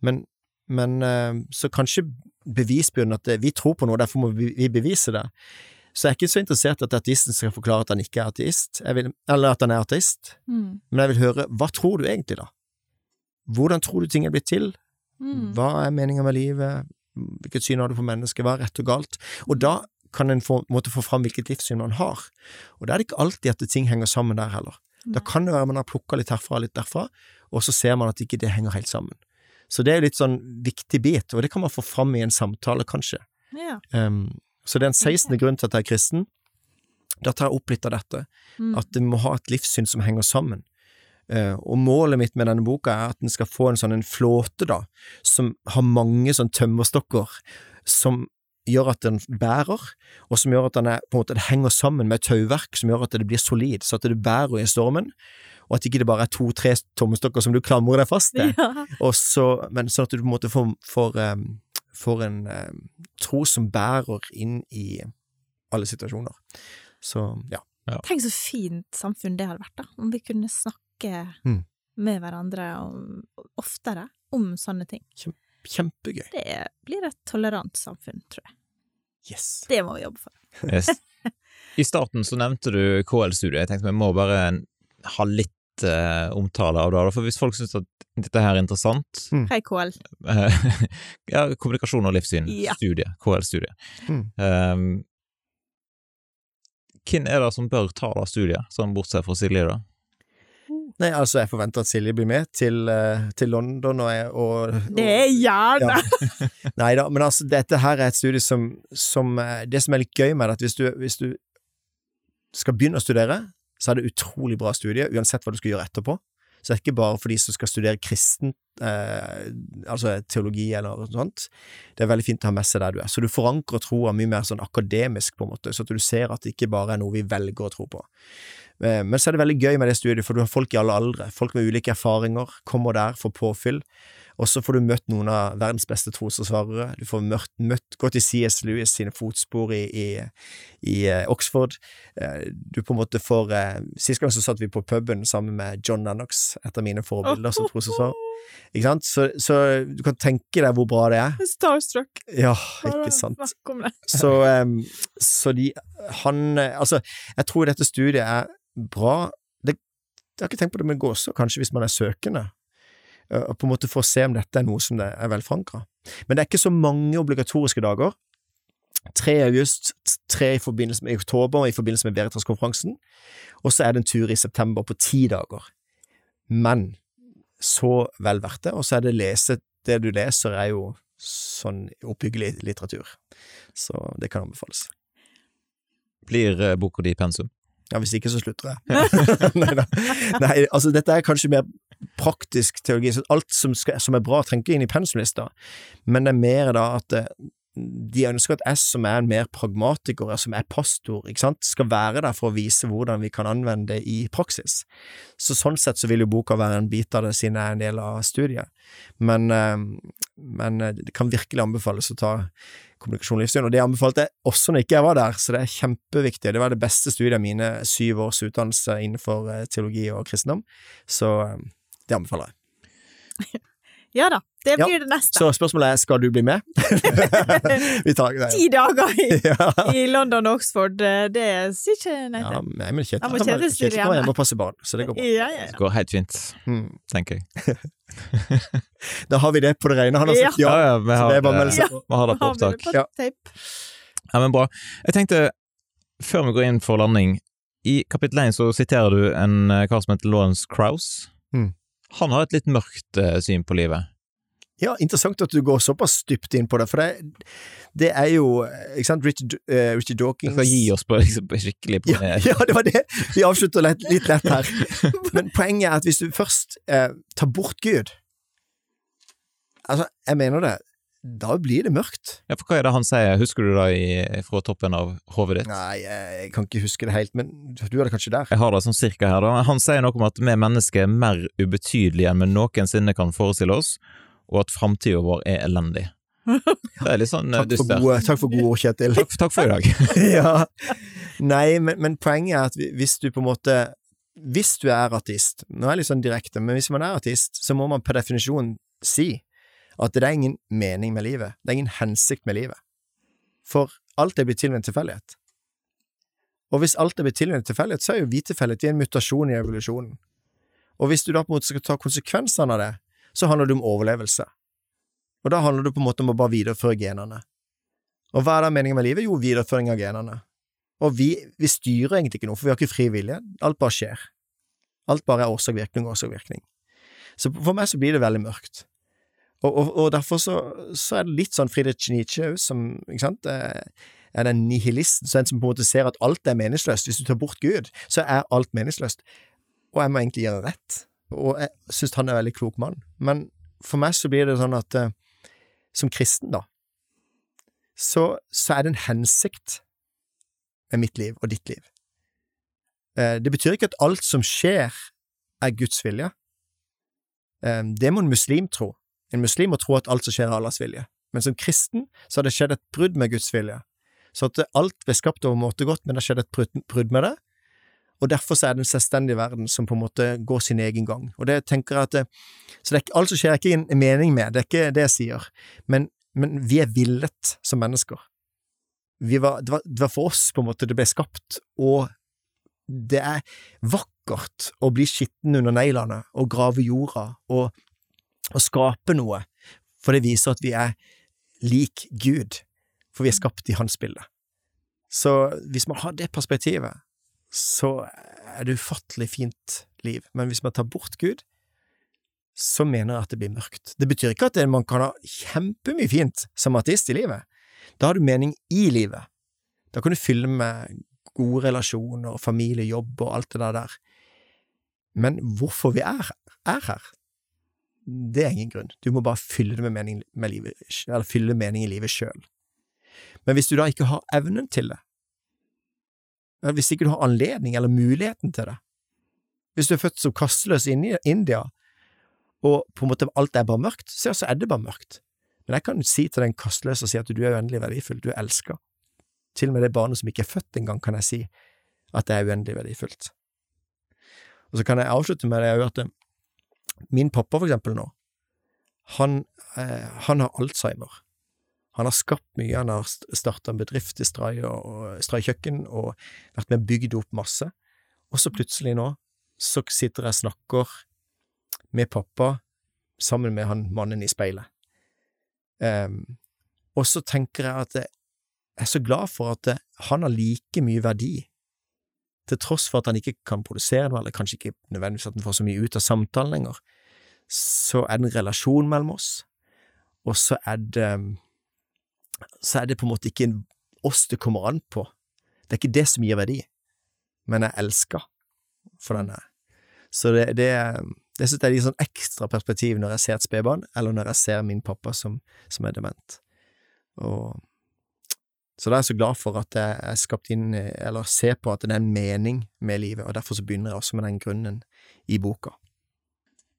[SPEAKER 2] Men, men eh, så kanskje bevisbyrden at eh, vi tror på noe, derfor må vi vi bevise det. Så jeg er ikke så interessert i at ateisten skal forklare at han ikke er ateist, vil, eller at han er ateist,
[SPEAKER 3] Mm.
[SPEAKER 2] men jeg vil høre, hva tror du egentlig da? Hvordan tror du ting er blitt til?
[SPEAKER 3] Mm.
[SPEAKER 2] Hva er meninga med livet? Hvilket syn har du på mennesket? Hva er rett og galt? Og da kan en få, måtte få fram hvilket livssyn man har. Og da er det ikke alltid at ting henger sammen der heller. Da
[SPEAKER 3] kan
[SPEAKER 2] det være man har plukka litt herfra og litt derfra, og så ser man at ikke det henger helt sammen. Så det er jo litt sånn viktig bit, og det kan man få fram i en samtale, kanskje.
[SPEAKER 3] Ja.
[SPEAKER 2] Um, så det er en 16. grunn til at jeg er kristen. Da tar jeg opp litt av dette,
[SPEAKER 3] Mm.
[SPEAKER 2] at du må ha et livssyn som henger sammen. Eh, og målet mitt med denne boka er at den skal få en sånn en flåte, da, som har mange sånn tømmerstokker, som gjør at den bærer, og som gjør at den er, på en måte, det henger sammen med et tauverk, som gjør at det blir solid, så at det bærer i stormen, og at ikke det bare er to-tre tommestokker som du klamrer deg fast til.
[SPEAKER 3] Ja.
[SPEAKER 2] Så, men sånn at du på en måte får, får, får en em, tro som bærer inn i alle situasjoner. Så ja.
[SPEAKER 3] Tenk så fint samfunn det hadde vært, da, om vi kunne snakke
[SPEAKER 2] Mm.
[SPEAKER 3] med hverandre om, oftere om sånne ting.
[SPEAKER 2] Kjempegøy.
[SPEAKER 3] Det blir et tolerant samfunn, tror jeg.
[SPEAKER 2] Yes.
[SPEAKER 3] Det må vi jobbe for.
[SPEAKER 1] Yes. I starten så nevnte du KL-studiet. Jeg tenkte vi må bare ha litt uh, omtale av det, for hvis folk syns at dette her er interessant
[SPEAKER 3] Hei, KL.
[SPEAKER 1] Ja, kommunikasjon og livssyn,
[SPEAKER 3] Ja.
[SPEAKER 1] studie, KL-studie.
[SPEAKER 2] Mm.
[SPEAKER 1] Um, hvem er det som bør ta det studiet, sånn bortsett fra Silje, da?
[SPEAKER 2] Nei, altså, jeg forventer at Silje blir med til, eh, til London og, jeg- og, og
[SPEAKER 3] Det er gjerne!
[SPEAKER 2] Nei da, men altså, dette her er et studie som, som eh, Det som er litt gøy med det, at hvis du, hvis du skal begynne å studere, så er det utrolig bra studie, uansett hva du skal gjøre etterpå. Så det er ikke bare for de som skal studere kristen, eh, altså teologi eller noe sånt. Det er veldig fint å ha med seg der du er. Så du forankrer troa mye mer sånn akademisk, på en måte, så at du ser at det ikke bare er noe vi velger å tro på. Eh, men så er det veldig gøy med det studiet, for du har folk i alle aldre, folk med ulike erfaringer, kommer der, får påfyll. Og så får du møtt noen av verdens beste trosforsvarere. Du får møtt, møtt gått i CS Lewis sine fotspor i, i, i eh, Oxford. Eh, du på en måte får Sist gang så satt vi på puben sammen med John Lennox, et av mine forbilder som trosforsvarer. Ikke sant? Så, så du kan tenke deg hvor bra det er.
[SPEAKER 3] Starstruck.
[SPEAKER 2] Ja, ikke sant. Så, så de Han Altså, jeg tror dette studiet er bra. Det, jeg har ikke tenkt på det, går også kanskje hvis man er søkende. eh, og på en måte for å se om dette er noe som det er forankra. Men det er ikke så mange obligatoriske dager. 3 i august, 3 i, forbindelse med, oktober i forbindelse med Veritas-konferansen, og så er det en tur i september på ti dager. Men så vel verdt det, og så er det lese Det du leser, er jo sånn oppbyggelig litteratur. Så det kan anbefales.
[SPEAKER 1] Blir eh, boka di pensum?
[SPEAKER 2] Ja, hvis ikke så slutter jeg. Nei da. Nei, altså dette er kanskje mer praktisk teologi, så alt som, skal, som er bra trenger ikke inn i pensumlista, men det er mer da at eh, de ønsker at jeg som er en mer pragmatiker, som er pastor, ikke sant, skal være der for å vise hvordan vi kan anvende det i praksis. Så sånn sett så vil jo boka være en bit av det, siden jeg er en del av studiet. Men, eh, men eh, det kan virkelig anbefales å ta kommunikasjon og livssyn, og det anbefalte jeg også når ikke jeg var der, så det er kjempeviktig. Det var det beste studiet av mine syv års utdannelse innenfor eh, teologi og kristendom, så eh, det anbefaler jeg.
[SPEAKER 3] Ja da, det
[SPEAKER 2] Ja,
[SPEAKER 3] blir det neste.
[SPEAKER 2] Så spørsmålet er, skal du bli med? Vi tar det.
[SPEAKER 3] Ti dager i,
[SPEAKER 2] Ja.
[SPEAKER 3] i London og Oxford, eh, det sier ikke nei
[SPEAKER 2] Ja,
[SPEAKER 3] til.
[SPEAKER 2] nei, men Kjetil
[SPEAKER 3] hjemme.
[SPEAKER 2] hjemme og passe barn, så det går bra.
[SPEAKER 3] Ja, ja, ja.
[SPEAKER 1] Det går helt fint,
[SPEAKER 2] Mm.
[SPEAKER 1] tenker jeg.
[SPEAKER 2] Da har vi det på det rene. Han har sagt ja.
[SPEAKER 1] ja, vi
[SPEAKER 2] så
[SPEAKER 1] har,
[SPEAKER 2] det er bare å melde seg på.
[SPEAKER 1] vi har det på
[SPEAKER 3] vi
[SPEAKER 1] opptak.
[SPEAKER 2] Ja.
[SPEAKER 1] Ja, men bra. Jeg tenkte, før vi går inn for landing, i kapittel 1 så siterer du en eh, kar som heter Lawrence Krauss.
[SPEAKER 2] Mm.
[SPEAKER 1] Han har et litt mørkt eh, syn på livet.
[SPEAKER 2] Ja, interessant at du går såpass dypt inn på det, for det, det er jo ikke sant, Richard, uh, Richard
[SPEAKER 1] Vi
[SPEAKER 2] Dawkins
[SPEAKER 1] skal gi oss på liksom, skikkelig på
[SPEAKER 2] ja, ja, det var det! Vi avslutter litt, litt lett her. Men poenget er at hvis du først uh, tar bort Gud Altså, jeg mener det, da blir det mørkt.
[SPEAKER 1] Ja, for hva er det han sier? Husker du det fra toppen av hodet ditt?
[SPEAKER 2] Nei, jeg, jeg kan ikke huske det helt, men du er det kanskje der?
[SPEAKER 1] Jeg har det sånn cirka her, da. Han sier noe om at vi mennesker er mer ubetydelige enn vi noensinne kan forestille oss, og at framtida vår er elendig. Sånn eh,
[SPEAKER 2] Takk for gode, takk for gode ord, Kjetil.
[SPEAKER 1] Takk, takk for i dag.
[SPEAKER 2] ja. Nei, men, men poenget er at hvis du på en måte Hvis du er artist, nå er jeg litt sånn direkte, men hvis man er artist, så må man per definisjon si at det er ingen mening med livet, det er ingen hensikt med livet. For alt er blitt til ved en tilfeldighet. Og hvis alt er blitt til ved en tilfeldighet, så er jo vi tilfeldighet, vi er en mutasjon i evolusjonen. Og hvis du da på en måte skal ta konsekvensene av det, så handler det om overlevelse. Og da handler det på en måte om å bare videreføre genene. Og hva er da meningen med livet? Jo, videreføring av genene. Og vi, vi styrer egentlig ikke noe, for vi har ikke fri vilje. Alt bare skjer. Alt bare er årsak-virkning, årsak-virkning. Så for meg så blir det veldig mørkt. Og, og, og derfor så, så er det litt sånn Friedrich Nietzsche òg, som ikke sant, eh, er den nihilisten, så en som på en måte ser at alt er meningsløst. Hvis du tar bort Gud, så er alt meningsløst. Og jeg må egentlig gjøre rett. Og jeg syns han er en veldig klok mann. Men for meg så blir det sånn at eh, som kristen, da, så, så er det en hensikt med mitt liv og ditt liv. Eh, Det betyr ikke at alt som skjer, er Guds vilje. Eh, Det må en muslim tro. En muslim må tro at alt som skjer, er Allahs vilje. Men som kristen så har det skjedd et brudd med Guds vilje. Så at alt ble skapt over måte godt, men det har skjedd et brudd- med det. Og derfor så er det en selvstendig verden som på en måte går sin egen gang. Og det tenker jeg at det, Så det er alt som skjer, er ikke en mening med, det er ikke det jeg sier. Men, men vi er villet som mennesker. Var, det, var, det var for oss på en måte det ble skapt, og det er vakkert å bli skitten under neglene og grave jorda og, og skape noe, for det viser at vi er lik Gud, for vi er skapt i Hans bilde. Så hvis man har det perspektivet, så er det ufattelig fint liv, men hvis man tar bort Gud, så mener jeg at det blir mørkt. Det betyr ikke at man kan ha kjempemye fint som ateist i livet. Da har du mening i livet. Da kan du fylle med gode relasjoner, familie, jobb og alt det der der. Men hvorfor vi er, er her, det er ingen grunn. Du må bare fylle det med mening, med livet, eller fylle mening i livet sjøl. Men hvis du da ikke har evnen til det, hvis ikke du har anledning eller muligheten til det, hvis du er født som kasteløs i India, og på en måte alt er bare mørkt, så er det bare mørkt. Men jeg kan si til den kasteløse si at du er uendelig verdifull, du er elska. Til og med det barnet som ikke er født engang, kan jeg si at det er uendelig verdifullt. Og så kan jeg avslutte med det jeg har hørt, min pappa, for eksempel nå, han, eh, han har alzheimer. Han har skapt mye, han har starta en bedrift i Stray kjøkken og vært med og bygd opp masse. Og så plutselig nå, så sitter jeg og snakker med pappa sammen med han mannen i speilet. Um, og så tenker jeg at jeg er så glad for at han har like mye verdi, til tross for at han ikke kan produsere noe, eller kanskje ikke nødvendigvis at han får så mye ut av samtalen lenger, så er det en relasjon mellom oss, og så er det så er det på en måte ikke oss det kommer an på. Det er ikke det som gir verdi, men jeg elsker for den er. Så det, det, det synes jeg gir sånn ekstra perspektiv når jeg ser et spedbarn, eller når jeg ser min pappa som, som er dement. Og, så da er jeg så glad for at jeg er skapt inn, eller ser på at det er en mening med livet, og derfor så begynner jeg også med den grunnen i boka.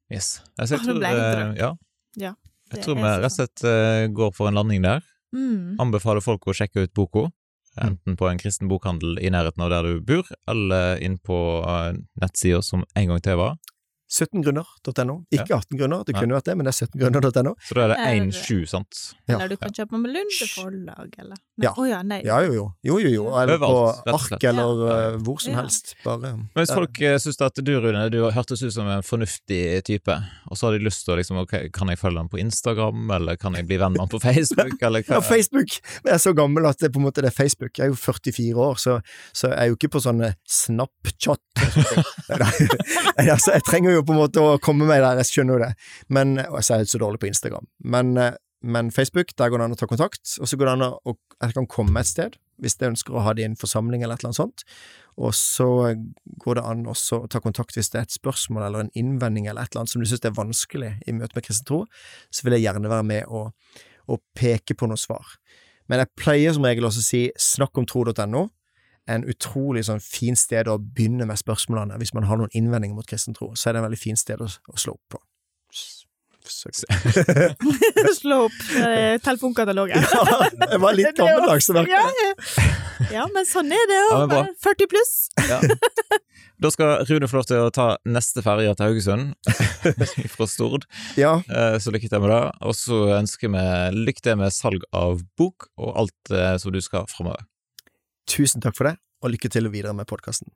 [SPEAKER 1] Yes. Jeg tror, uh, ja.
[SPEAKER 3] ja
[SPEAKER 1] jeg tror vi rett og slett uh, går for en landing der.
[SPEAKER 3] Mm.
[SPEAKER 1] Anbefaler folk å sjekke ut boka, enten på en kristen bokhandel i nærheten av der du bor, eller inn på uh, nettsida som en gang til var
[SPEAKER 2] 17grunner.no. Ikke 18 grunner, det kunne vært det, men det er 17grunner.no.
[SPEAKER 1] Så da er det 1-7, sant?
[SPEAKER 3] Eller du kan kjøpe med Lunde forlag, eller
[SPEAKER 2] Nei. Ja.
[SPEAKER 3] Oh, ja, nei.
[SPEAKER 2] ja, jo, jo. Jo, jo, jo. Eller på ark, eller
[SPEAKER 3] ja.
[SPEAKER 2] uh, hvor som helst. Bare
[SPEAKER 1] Men hvis folk uh, syns at du, Rune, du hørtes ut som en fornuftig type, og så har de lyst til å liksom Ok, kan jeg følge den på Instagram, eller kan jeg bli venn med den på Facebook, eller hva?
[SPEAKER 2] Ja, Facebook! Jeg er så gammel at det på en måte det er Facebook. Jeg er jo 44 år, så, så jeg er jo ikke på sånne Snapchat. altså, jeg trenger jo på en måte å komme meg der, jeg skjønner jo det, men og jeg ser ut så dårlig på Instagram. Men, men Facebook, der går det an å ta kontakt, og så går det an å jeg kan komme et sted, hvis jeg ønsker å ha det i en forsamling eller et eller annet sånt, og så går det an å ta kontakt hvis det er et spørsmål eller en innvending eller et eller annet som du synes er vanskelig i møte med kristen tro, så vil jeg gjerne være med og, og peke på noen svar. Men jeg pleier som regel også å si snakk om tro.no, en utrolig sånn fin sted å begynne med spørsmålene hvis man har noen innvendinger mot kristen tro. Så er det en veldig fin sted å, å slå opp på.
[SPEAKER 3] slå opp eh, telefonkatalogen.
[SPEAKER 2] ja, det var litt gammeldags.
[SPEAKER 3] Ja, ja, men sånn er det å være 40 pluss.
[SPEAKER 1] Ja. Da skal Rune få lov til å ta neste ferje til Haugesund fra Stord,
[SPEAKER 2] ja.
[SPEAKER 1] så lykke til med det. Og så ønsker vi lykke til med salg av bok og alt som du skal framover.
[SPEAKER 2] Tusen takk for det, og lykke til videre med podkasten.